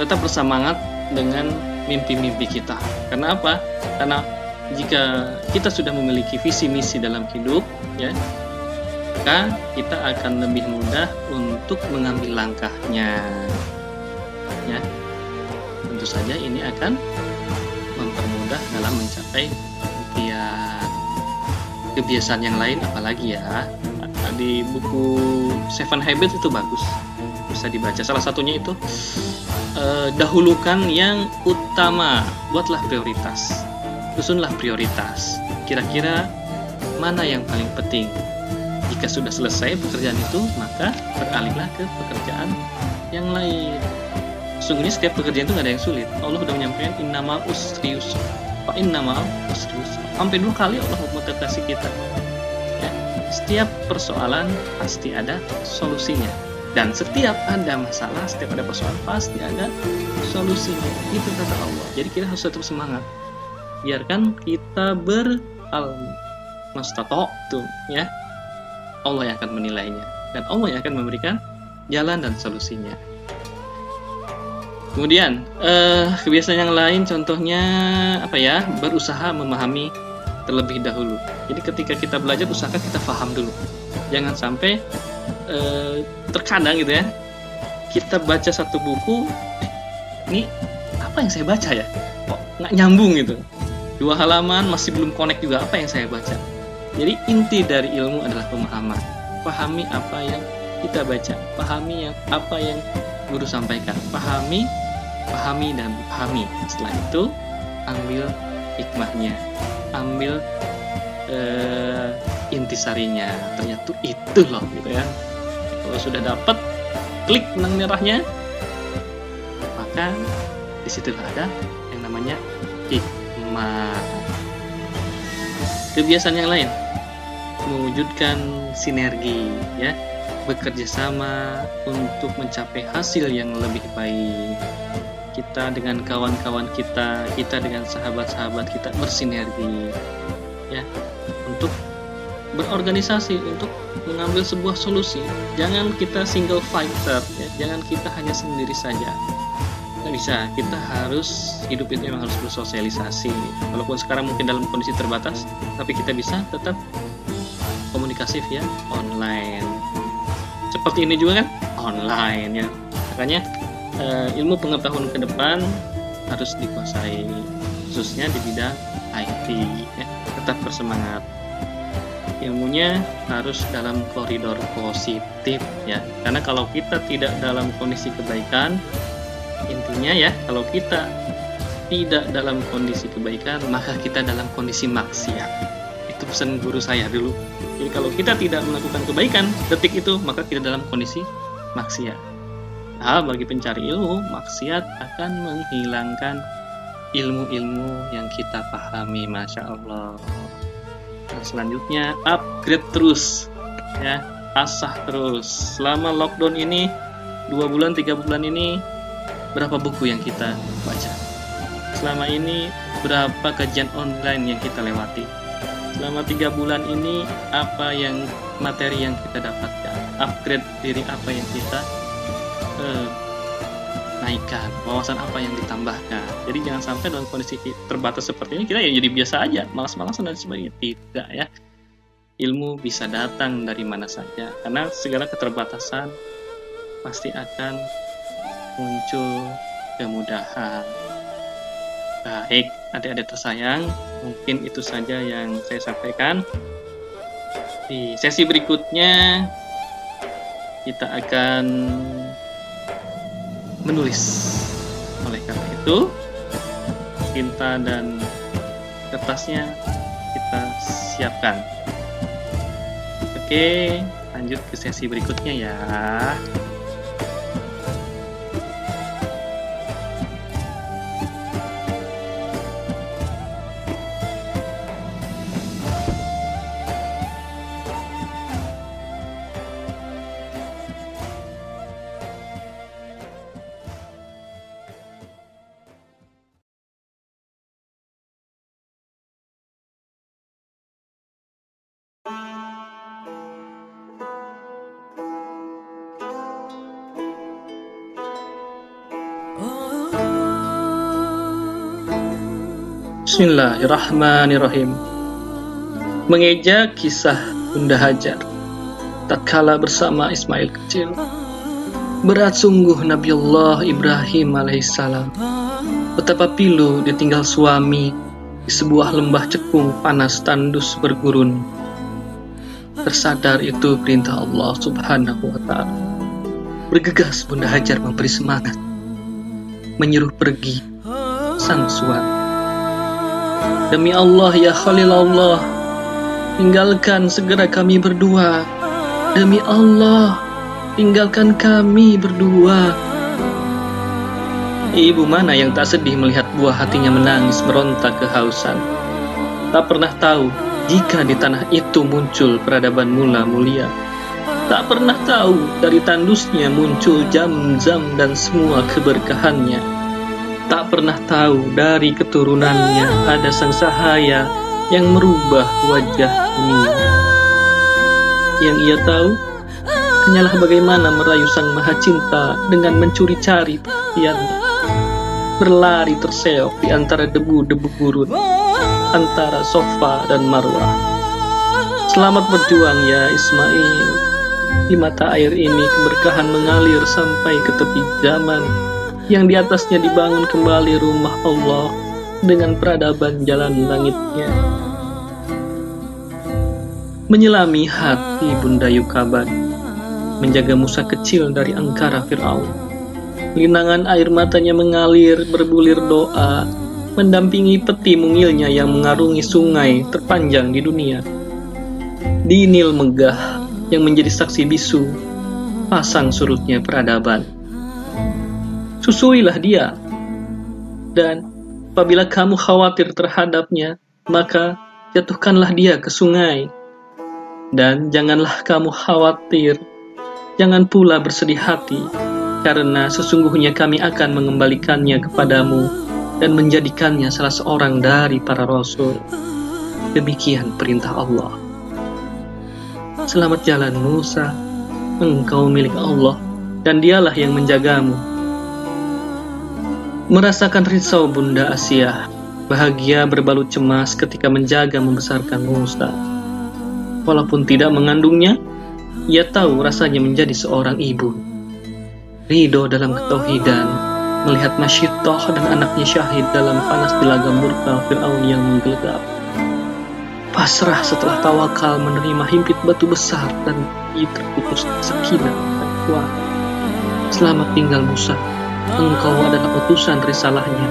Tetap bersemangat dengan mimpi-mimpi kita. Karena apa? Karena jika kita sudah memiliki visi misi dalam hidup ya maka kita akan lebih mudah untuk mengambil langkahnya. Ya, tentu saja ini akan mempermudah dalam mencapai impian. Kebiasaan yang lain apalagi ya? Di buku Seven Habits itu bagus, bisa dibaca. Salah satunya itu eh, dahulukan yang utama, buatlah prioritas, susunlah prioritas. Kira-kira mana yang paling penting? Jika sudah selesai pekerjaan itu, maka beralihlah ke pekerjaan yang lain. Sesungguhnya setiap pekerjaan itu nggak ada yang sulit. Allah sudah menyampaikan innamal usri yusra. Fa innamal usri yusra. Sampai dua kali Allah memotivasi kita. Ya, setiap persoalan pasti ada solusinya. Dan setiap ada masalah, setiap ada persoalan pasti ada solusinya. Itu kata Allah. Jadi kita harus tetap semangat. Biarkan kita beral tuh ya. Allah yang akan menilainya dan Allah yang akan memberikan jalan dan solusinya. Kemudian eh, kebiasaan yang lain contohnya apa ya berusaha memahami terlebih dahulu. Jadi ketika kita belajar usahakan kita paham dulu. Jangan sampai eh, terkadang gitu ya kita baca satu buku, ini apa yang saya baca ya? Kok nggak nyambung gitu? Dua halaman masih belum connect juga apa yang saya baca. Jadi inti dari ilmu adalah pemahaman. Pahami apa yang kita baca, pahami yang apa yang guru sampaikan, pahami pahami dan pahami. Setelah itu ambil hikmahnya, ambil uh, intisarinya. Ternyata itu loh gitu ya. Kalau sudah dapat klik benang merahnya, maka di situlah ada yang namanya hikmah. Kebiasaan yang lain. Mewujudkan sinergi ya. Bekerja sama untuk mencapai hasil yang lebih baik. Kita dengan kawan-kawan kita, kita dengan sahabat-sahabat kita bersinergi ya. Untuk berorganisasi untuk mengambil sebuah solusi. Jangan kita single fighter ya, jangan kita hanya sendiri saja. Bisa, kita harus hidup itu memang harus bersosialisasi. Walaupun sekarang mungkin dalam kondisi terbatas, tapi kita bisa tetap komunikasi via online. Seperti ini juga kan online ya. Makanya uh, ilmu pengetahuan ke depan harus dikuasai khususnya di bidang IT ya. tetap bersemangat ilmunya harus dalam koridor positif ya karena kalau kita tidak dalam kondisi kebaikan intinya ya kalau kita tidak dalam kondisi kebaikan maka kita dalam kondisi maksiat itu pesan guru saya dulu jadi kalau kita tidak melakukan kebaikan detik itu maka kita dalam kondisi maksiat Hal bagi pencari ilmu, maksiat akan menghilangkan ilmu-ilmu yang kita pahami, masya Allah. Nah, selanjutnya upgrade terus, ya asah terus. Selama lockdown ini, dua bulan, tiga bulan ini, berapa buku yang kita baca? Selama ini berapa kajian online yang kita lewati? Selama tiga bulan ini apa yang materi yang kita dapatkan? Upgrade diri apa yang kita eh, naikkan wawasan apa yang ditambahkan jadi jangan sampai dalam kondisi terbatas seperti ini kita ya jadi biasa aja malas-malasan dan sebagainya tidak ya ilmu bisa datang dari mana saja karena segala keterbatasan pasti akan muncul kemudahan baik adik-adik tersayang mungkin itu saja yang saya sampaikan di sesi berikutnya kita akan menulis. Oleh karena itu, tinta dan kertasnya kita siapkan. Oke, lanjut ke sesi berikutnya ya. Bismillahirrahmanirrahim. Mengeja kisah Bunda Hajar. tatkala bersama Ismail kecil. Berat sungguh Nabi Allah Ibrahim alaihissalam. Betapa pilu ditinggal suami di sebuah lembah cekung panas tandus bergurun. Tersadar itu perintah Allah subhanahu wa ta'ala. Bergegas Bunda Hajar memberi semangat. Menyuruh pergi sang suami. Demi Allah ya Khalil Allah, tinggalkan segera kami berdua. Demi Allah, tinggalkan kami berdua. Ibu mana yang tak sedih melihat buah hatinya menangis berontak kehausan. Tak pernah tahu jika di tanah itu muncul peradaban mula mulia. Tak pernah tahu dari tandusnya muncul jam-jam dan semua keberkahannya. Tak pernah tahu dari keturunannya ada sang sahaya yang merubah wajah dunia. Yang ia tahu hanyalah bagaimana merayu sang maha cinta dengan mencuri-cari perhatiannya. Berlari terseok di antara debu-debu gurun, antara sofa dan marwah. Selamat berjuang ya Ismail. Di mata air ini keberkahan mengalir sampai ke tepi zaman yang di atasnya dibangun kembali rumah Allah dengan peradaban jalan langitnya. Menyelami hati Bunda Yukaban, menjaga Musa kecil dari angkara Fir'aun. Linangan air matanya mengalir berbulir doa, mendampingi peti mungilnya yang mengarungi sungai terpanjang di dunia. Di Nil megah yang menjadi saksi bisu, pasang surutnya peradaban. Susuilah dia, dan apabila kamu khawatir terhadapnya, maka jatuhkanlah dia ke sungai. Dan janganlah kamu khawatir Jangan pula bersedih hati, karena sesungguhnya kami akan mengembalikannya kepadamu dan menjadikannya salah seorang dari para rasul. Demikian perintah Allah. Selamat jalan Musa, engkau milik Allah, dan dialah yang menjagamu. Merasakan risau Bunda Asia, bahagia berbalut cemas ketika menjaga membesarkan Musa. Walaupun tidak mengandungnya, ia tahu rasanya menjadi seorang ibu. Ridho dalam ketauhidan, melihat Masyitoh dan anaknya syahid dalam panas di lagam murka Fir'aun yang menggelegap. Pasrah setelah tawakal menerima himpit batu besar dan ia terputus sekinar dan kuat. Selamat tinggal Musa, engkau adalah utusan risalahnya.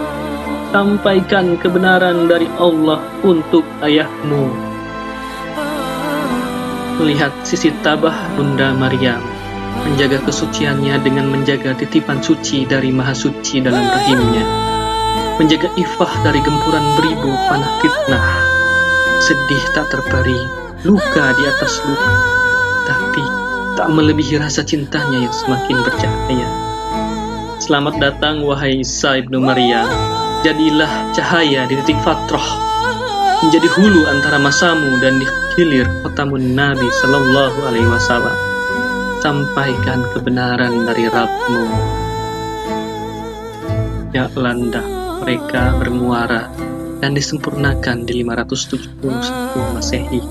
Sampaikan kebenaran dari Allah untuk ayahmu melihat sisi tabah Bunda Maryam, menjaga kesuciannya dengan menjaga titipan suci dari Maha Suci dalam rahimnya, menjaga ifah dari gempuran beribu panah fitnah, sedih tak terperi, luka di atas luka, tapi tak melebihi rasa cintanya yang semakin bercahaya. Selamat datang wahai Isa ibnu Maryam, jadilah cahaya di titik fatroh menjadi hulu antara masamu dan di hilir kotamu Nabi Sallallahu Alaihi Wasallam. Sampaikan kebenaran dari Rabbmu. Ya landa mereka bermuara dan disempurnakan di 571 Masehi.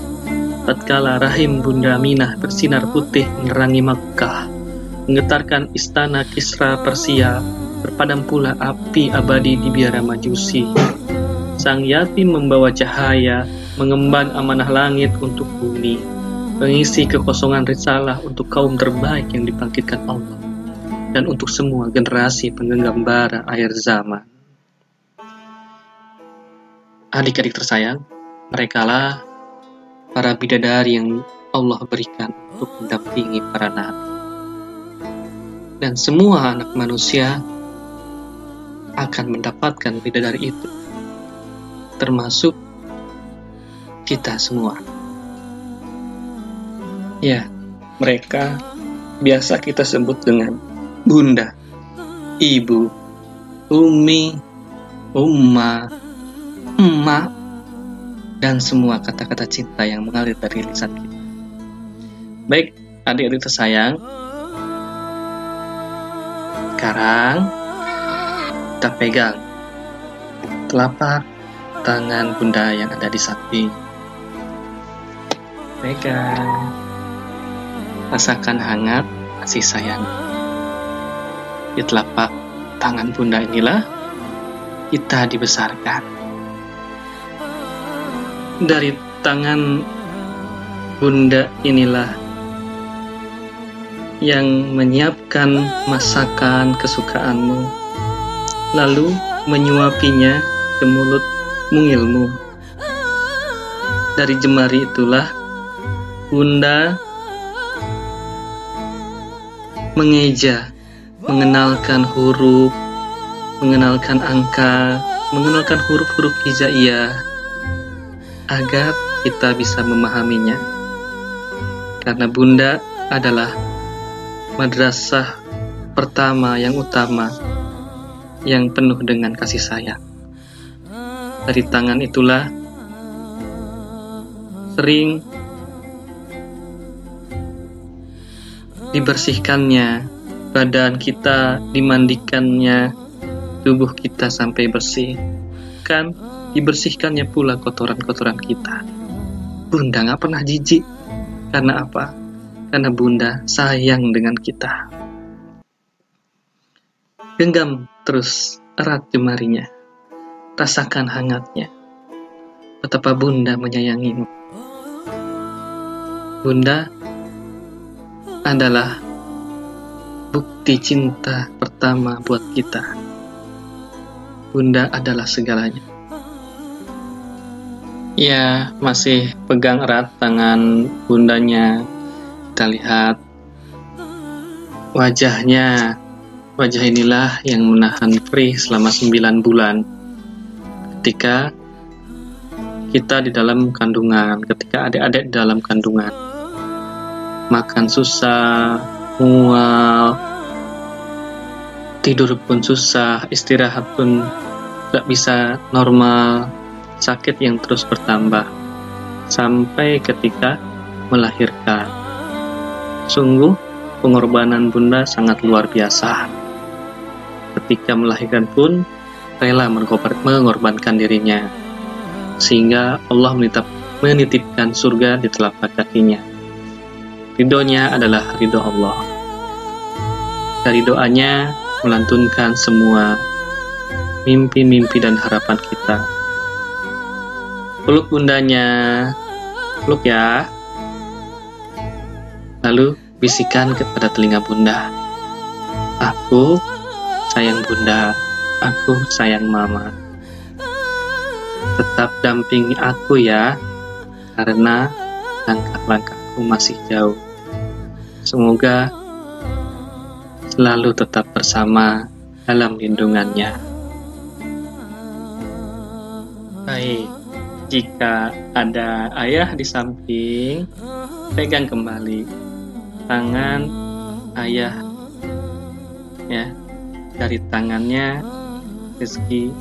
Tatkala rahim Bunda Aminah bersinar putih menerangi Makkah, menggetarkan istana Kisra Persia, berpadam pula api abadi di biara Majusi Sang yatim membawa cahaya, mengemban amanah langit untuk bumi, mengisi kekosongan risalah untuk kaum terbaik yang dibangkitkan Allah, dan untuk semua generasi penggenggam bara akhir zaman. Adik-adik tersayang, merekalah para bidadari yang Allah berikan untuk mendampingi para nabi. Dan semua anak manusia akan mendapatkan bidadari itu termasuk kita semua. Ya, mereka biasa kita sebut dengan bunda, ibu, umi, umma, emak, dan semua kata-kata cinta yang mengalir dari lisan kita. Baik, adik-adik tersayang, sekarang kita pegang telapak tangan bunda yang ada di samping. Pegang. rasakan hangat kasih sayang. Di telapak tangan bunda inilah kita dibesarkan. Dari tangan bunda inilah yang menyiapkan masakan kesukaanmu, lalu menyuapinya ke mulut mungilmu. Dari jemari itulah bunda mengeja, mengenalkan huruf, mengenalkan angka, mengenalkan huruf-huruf hijaiyah agar kita bisa memahaminya. Karena bunda adalah madrasah pertama yang utama yang penuh dengan kasih sayang. Dari tangan itulah sering dibersihkannya badan kita, dimandikannya tubuh kita sampai bersih. Kan dibersihkannya pula kotoran-kotoran kita. Bunda nggak pernah jijik. Karena apa? Karena bunda sayang dengan kita. Genggam terus erat jemarinya. Rasakan hangatnya. Betapa bunda menyayangimu. Bunda adalah bukti cinta pertama buat kita. Bunda adalah segalanya. Ya, masih pegang erat tangan bundanya. Kita lihat wajahnya. Wajah inilah yang menahan perih selama 9 bulan. Ketika kita di dalam kandungan, ketika adik-adik di dalam kandungan. Makan susah, mual, tidur pun susah, istirahat pun tidak bisa normal, sakit yang terus bertambah sampai ketika melahirkan. Sungguh, pengorbanan bunda sangat luar biasa. Ketika melahirkan pun, rela mengorbankan dirinya, sehingga Allah menitip, menitipkan surga di telapak kakinya. Ridhonya adalah ridho Allah. Dari doanya, melantunkan semua mimpi-mimpi dan harapan kita. Peluk bundanya, peluk ya. Lalu bisikan kepada telinga bunda. Aku sayang bunda, aku sayang mama. Tetap dampingi aku ya, karena langkah-langkahku masih jauh. Semoga selalu tetap bersama dalam lindungannya. Baik, jika ada ayah di samping, pegang kembali tangan ayah ya. Dari tangannya rezeki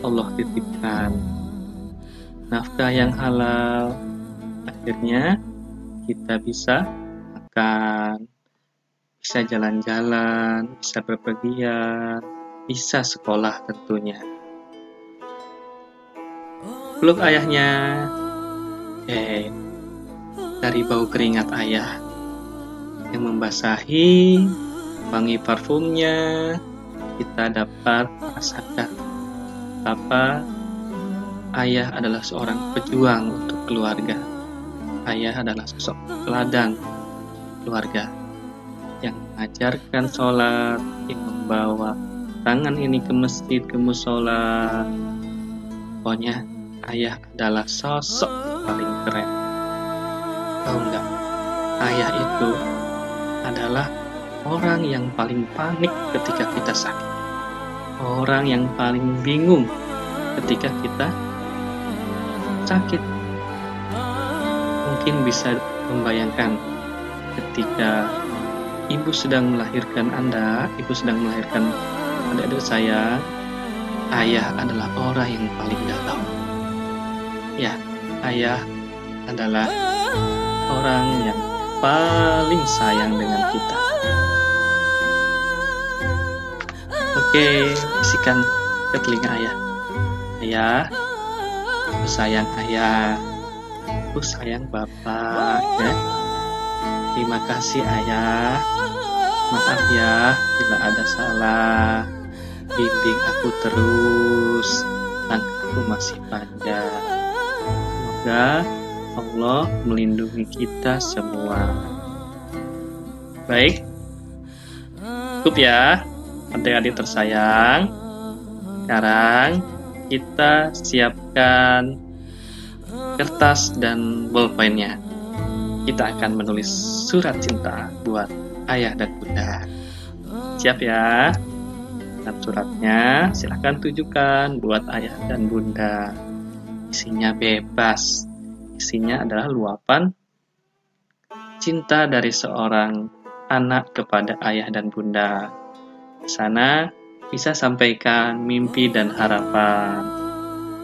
Allah titipkan. Nafkah yang halal. Akhirnya kita bisa makan bisa jalan-jalan, bisa berpergian, bisa sekolah tentunya. Peluk ayahnya, eh, dari bau keringat ayah yang membasahi wangi parfumnya, kita dapat merasakan apa ayah adalah seorang pejuang untuk keluarga. Ayah adalah sosok teladan keluarga yang mengajarkan sholat, yang membawa tangan ini ke masjid, ke musola. Pokoknya ayah adalah sosok paling keren. Tahu nggak? Ayah itu adalah orang yang paling panik ketika kita sakit. Orang yang paling bingung ketika kita sakit. Mungkin bisa membayangkan ketika ibu sedang melahirkan Anda, ibu sedang melahirkan adik-adik saya, ayah adalah orang yang paling dalam. Ya, ayah adalah orang yang paling sayang dengan kita. Oke, bisikan ke telinga ayah. Ayah, aku sayang ayah. Aku sayang bapak, ya. Terima kasih ayah. Maaf ya bila ada salah. Bimbing aku terus. Langkahku masih panjang. Semoga Allah melindungi kita semua. Baik. Cukup ya, adik-adik tersayang. Sekarang kita siapkan kertas dan bolpennya. Kita akan menulis surat cinta buat ayah dan bunda. Siap ya? Dan suratnya silahkan tujukan buat ayah dan bunda. Isinya bebas. Isinya adalah luapan cinta dari seorang anak kepada ayah dan bunda. Di sana bisa sampaikan mimpi dan harapan.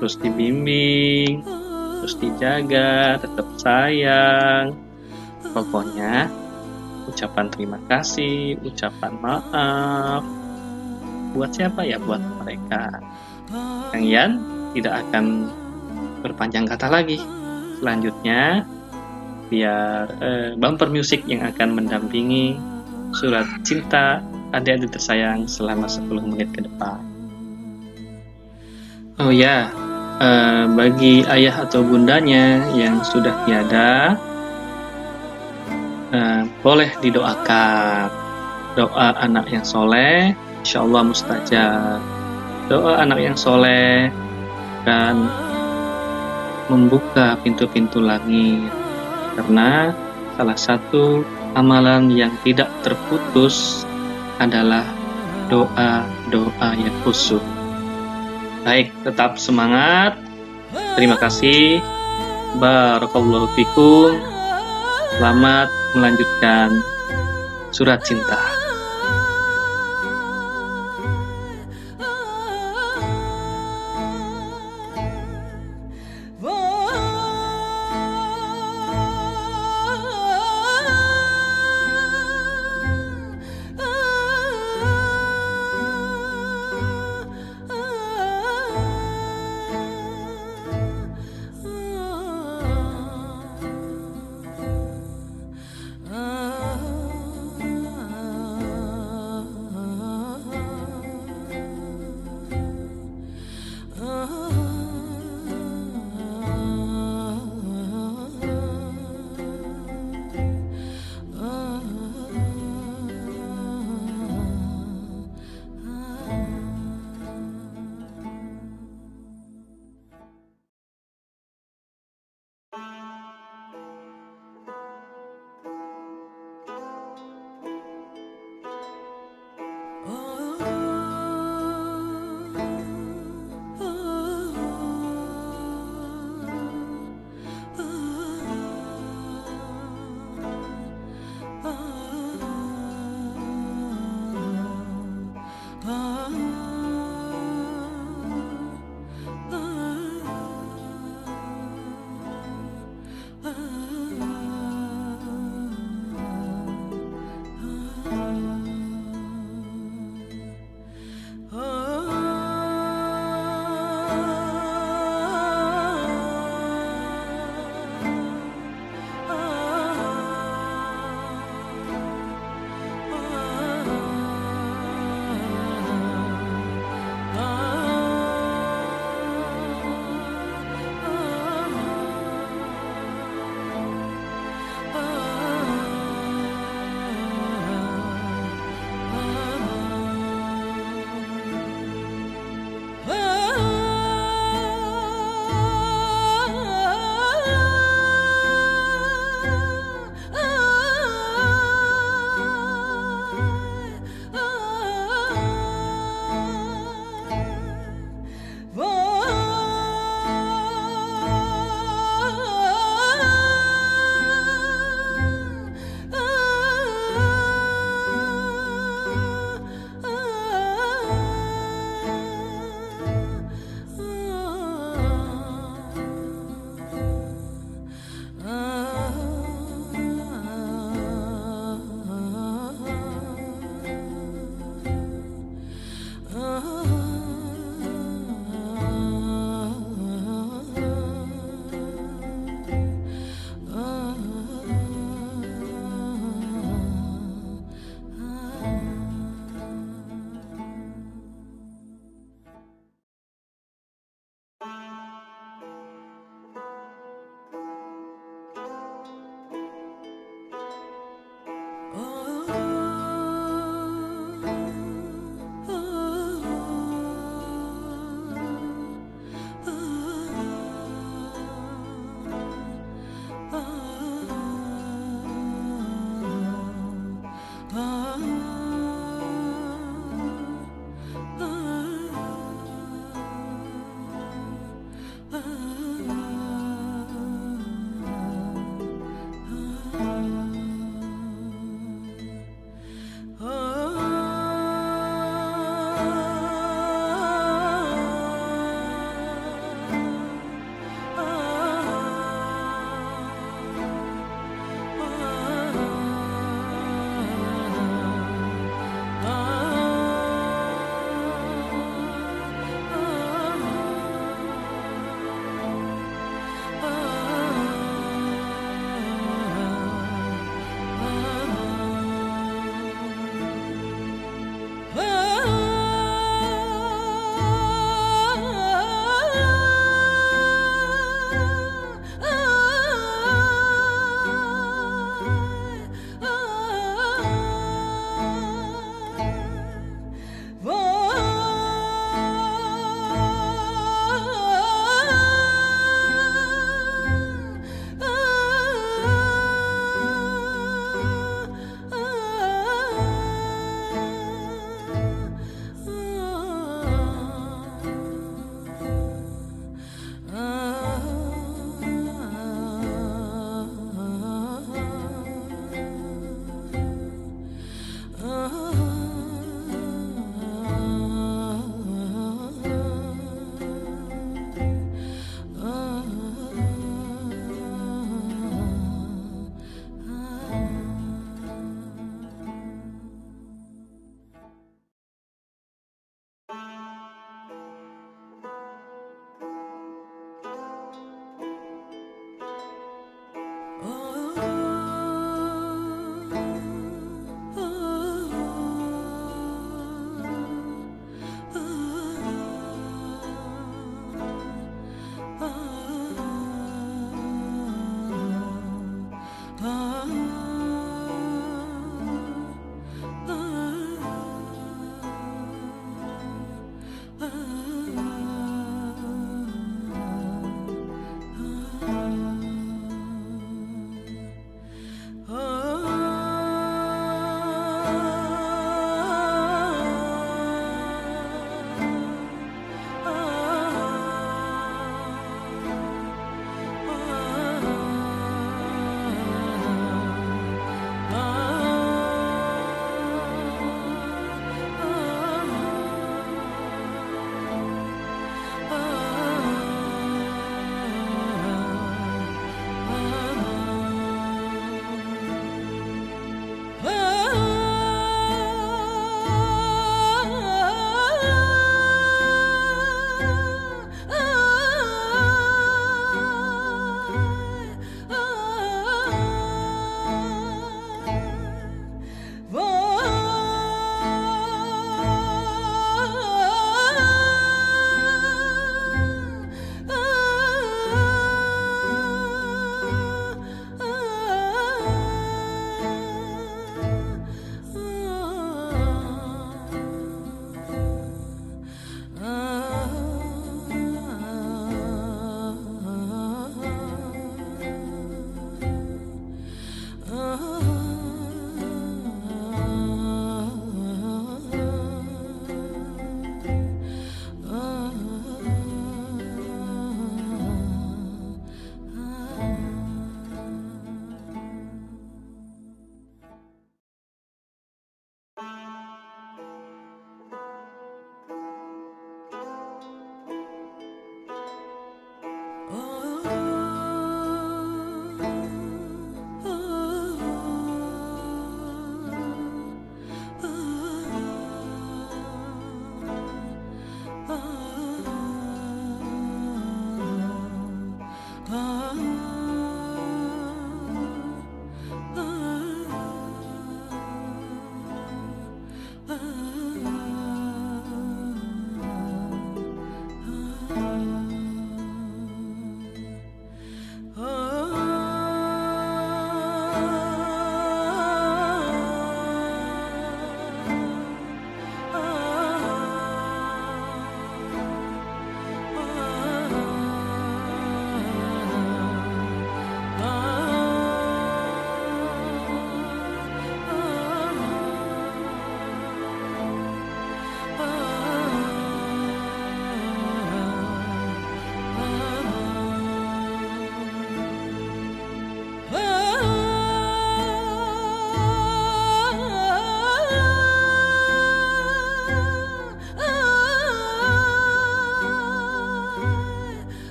Terus dibimbing, terus dijaga, tetap sayang. Pokoknya ucapan terima kasih, ucapan maaf. Buat siapa ya? Buat mereka. Kang Yan tidak akan berpanjang kata lagi. Selanjutnya, biar eh, bumper musik yang akan mendampingi surat cinta adik-adik tersayang selama 10 menit ke depan. Oh ya, eh, bagi ayah atau bundanya yang sudah tiada, eh, boleh didoakan doa anak yang soleh, insya Allah mustajab. Doa anak yang soleh dan membuka pintu-pintu langit karena salah satu amalan yang tidak terputus adalah doa-doa yang khusyuk. Baik, tetap semangat. Terima kasih. Barakallahu fikum. Selamat melanjutkan surat cinta.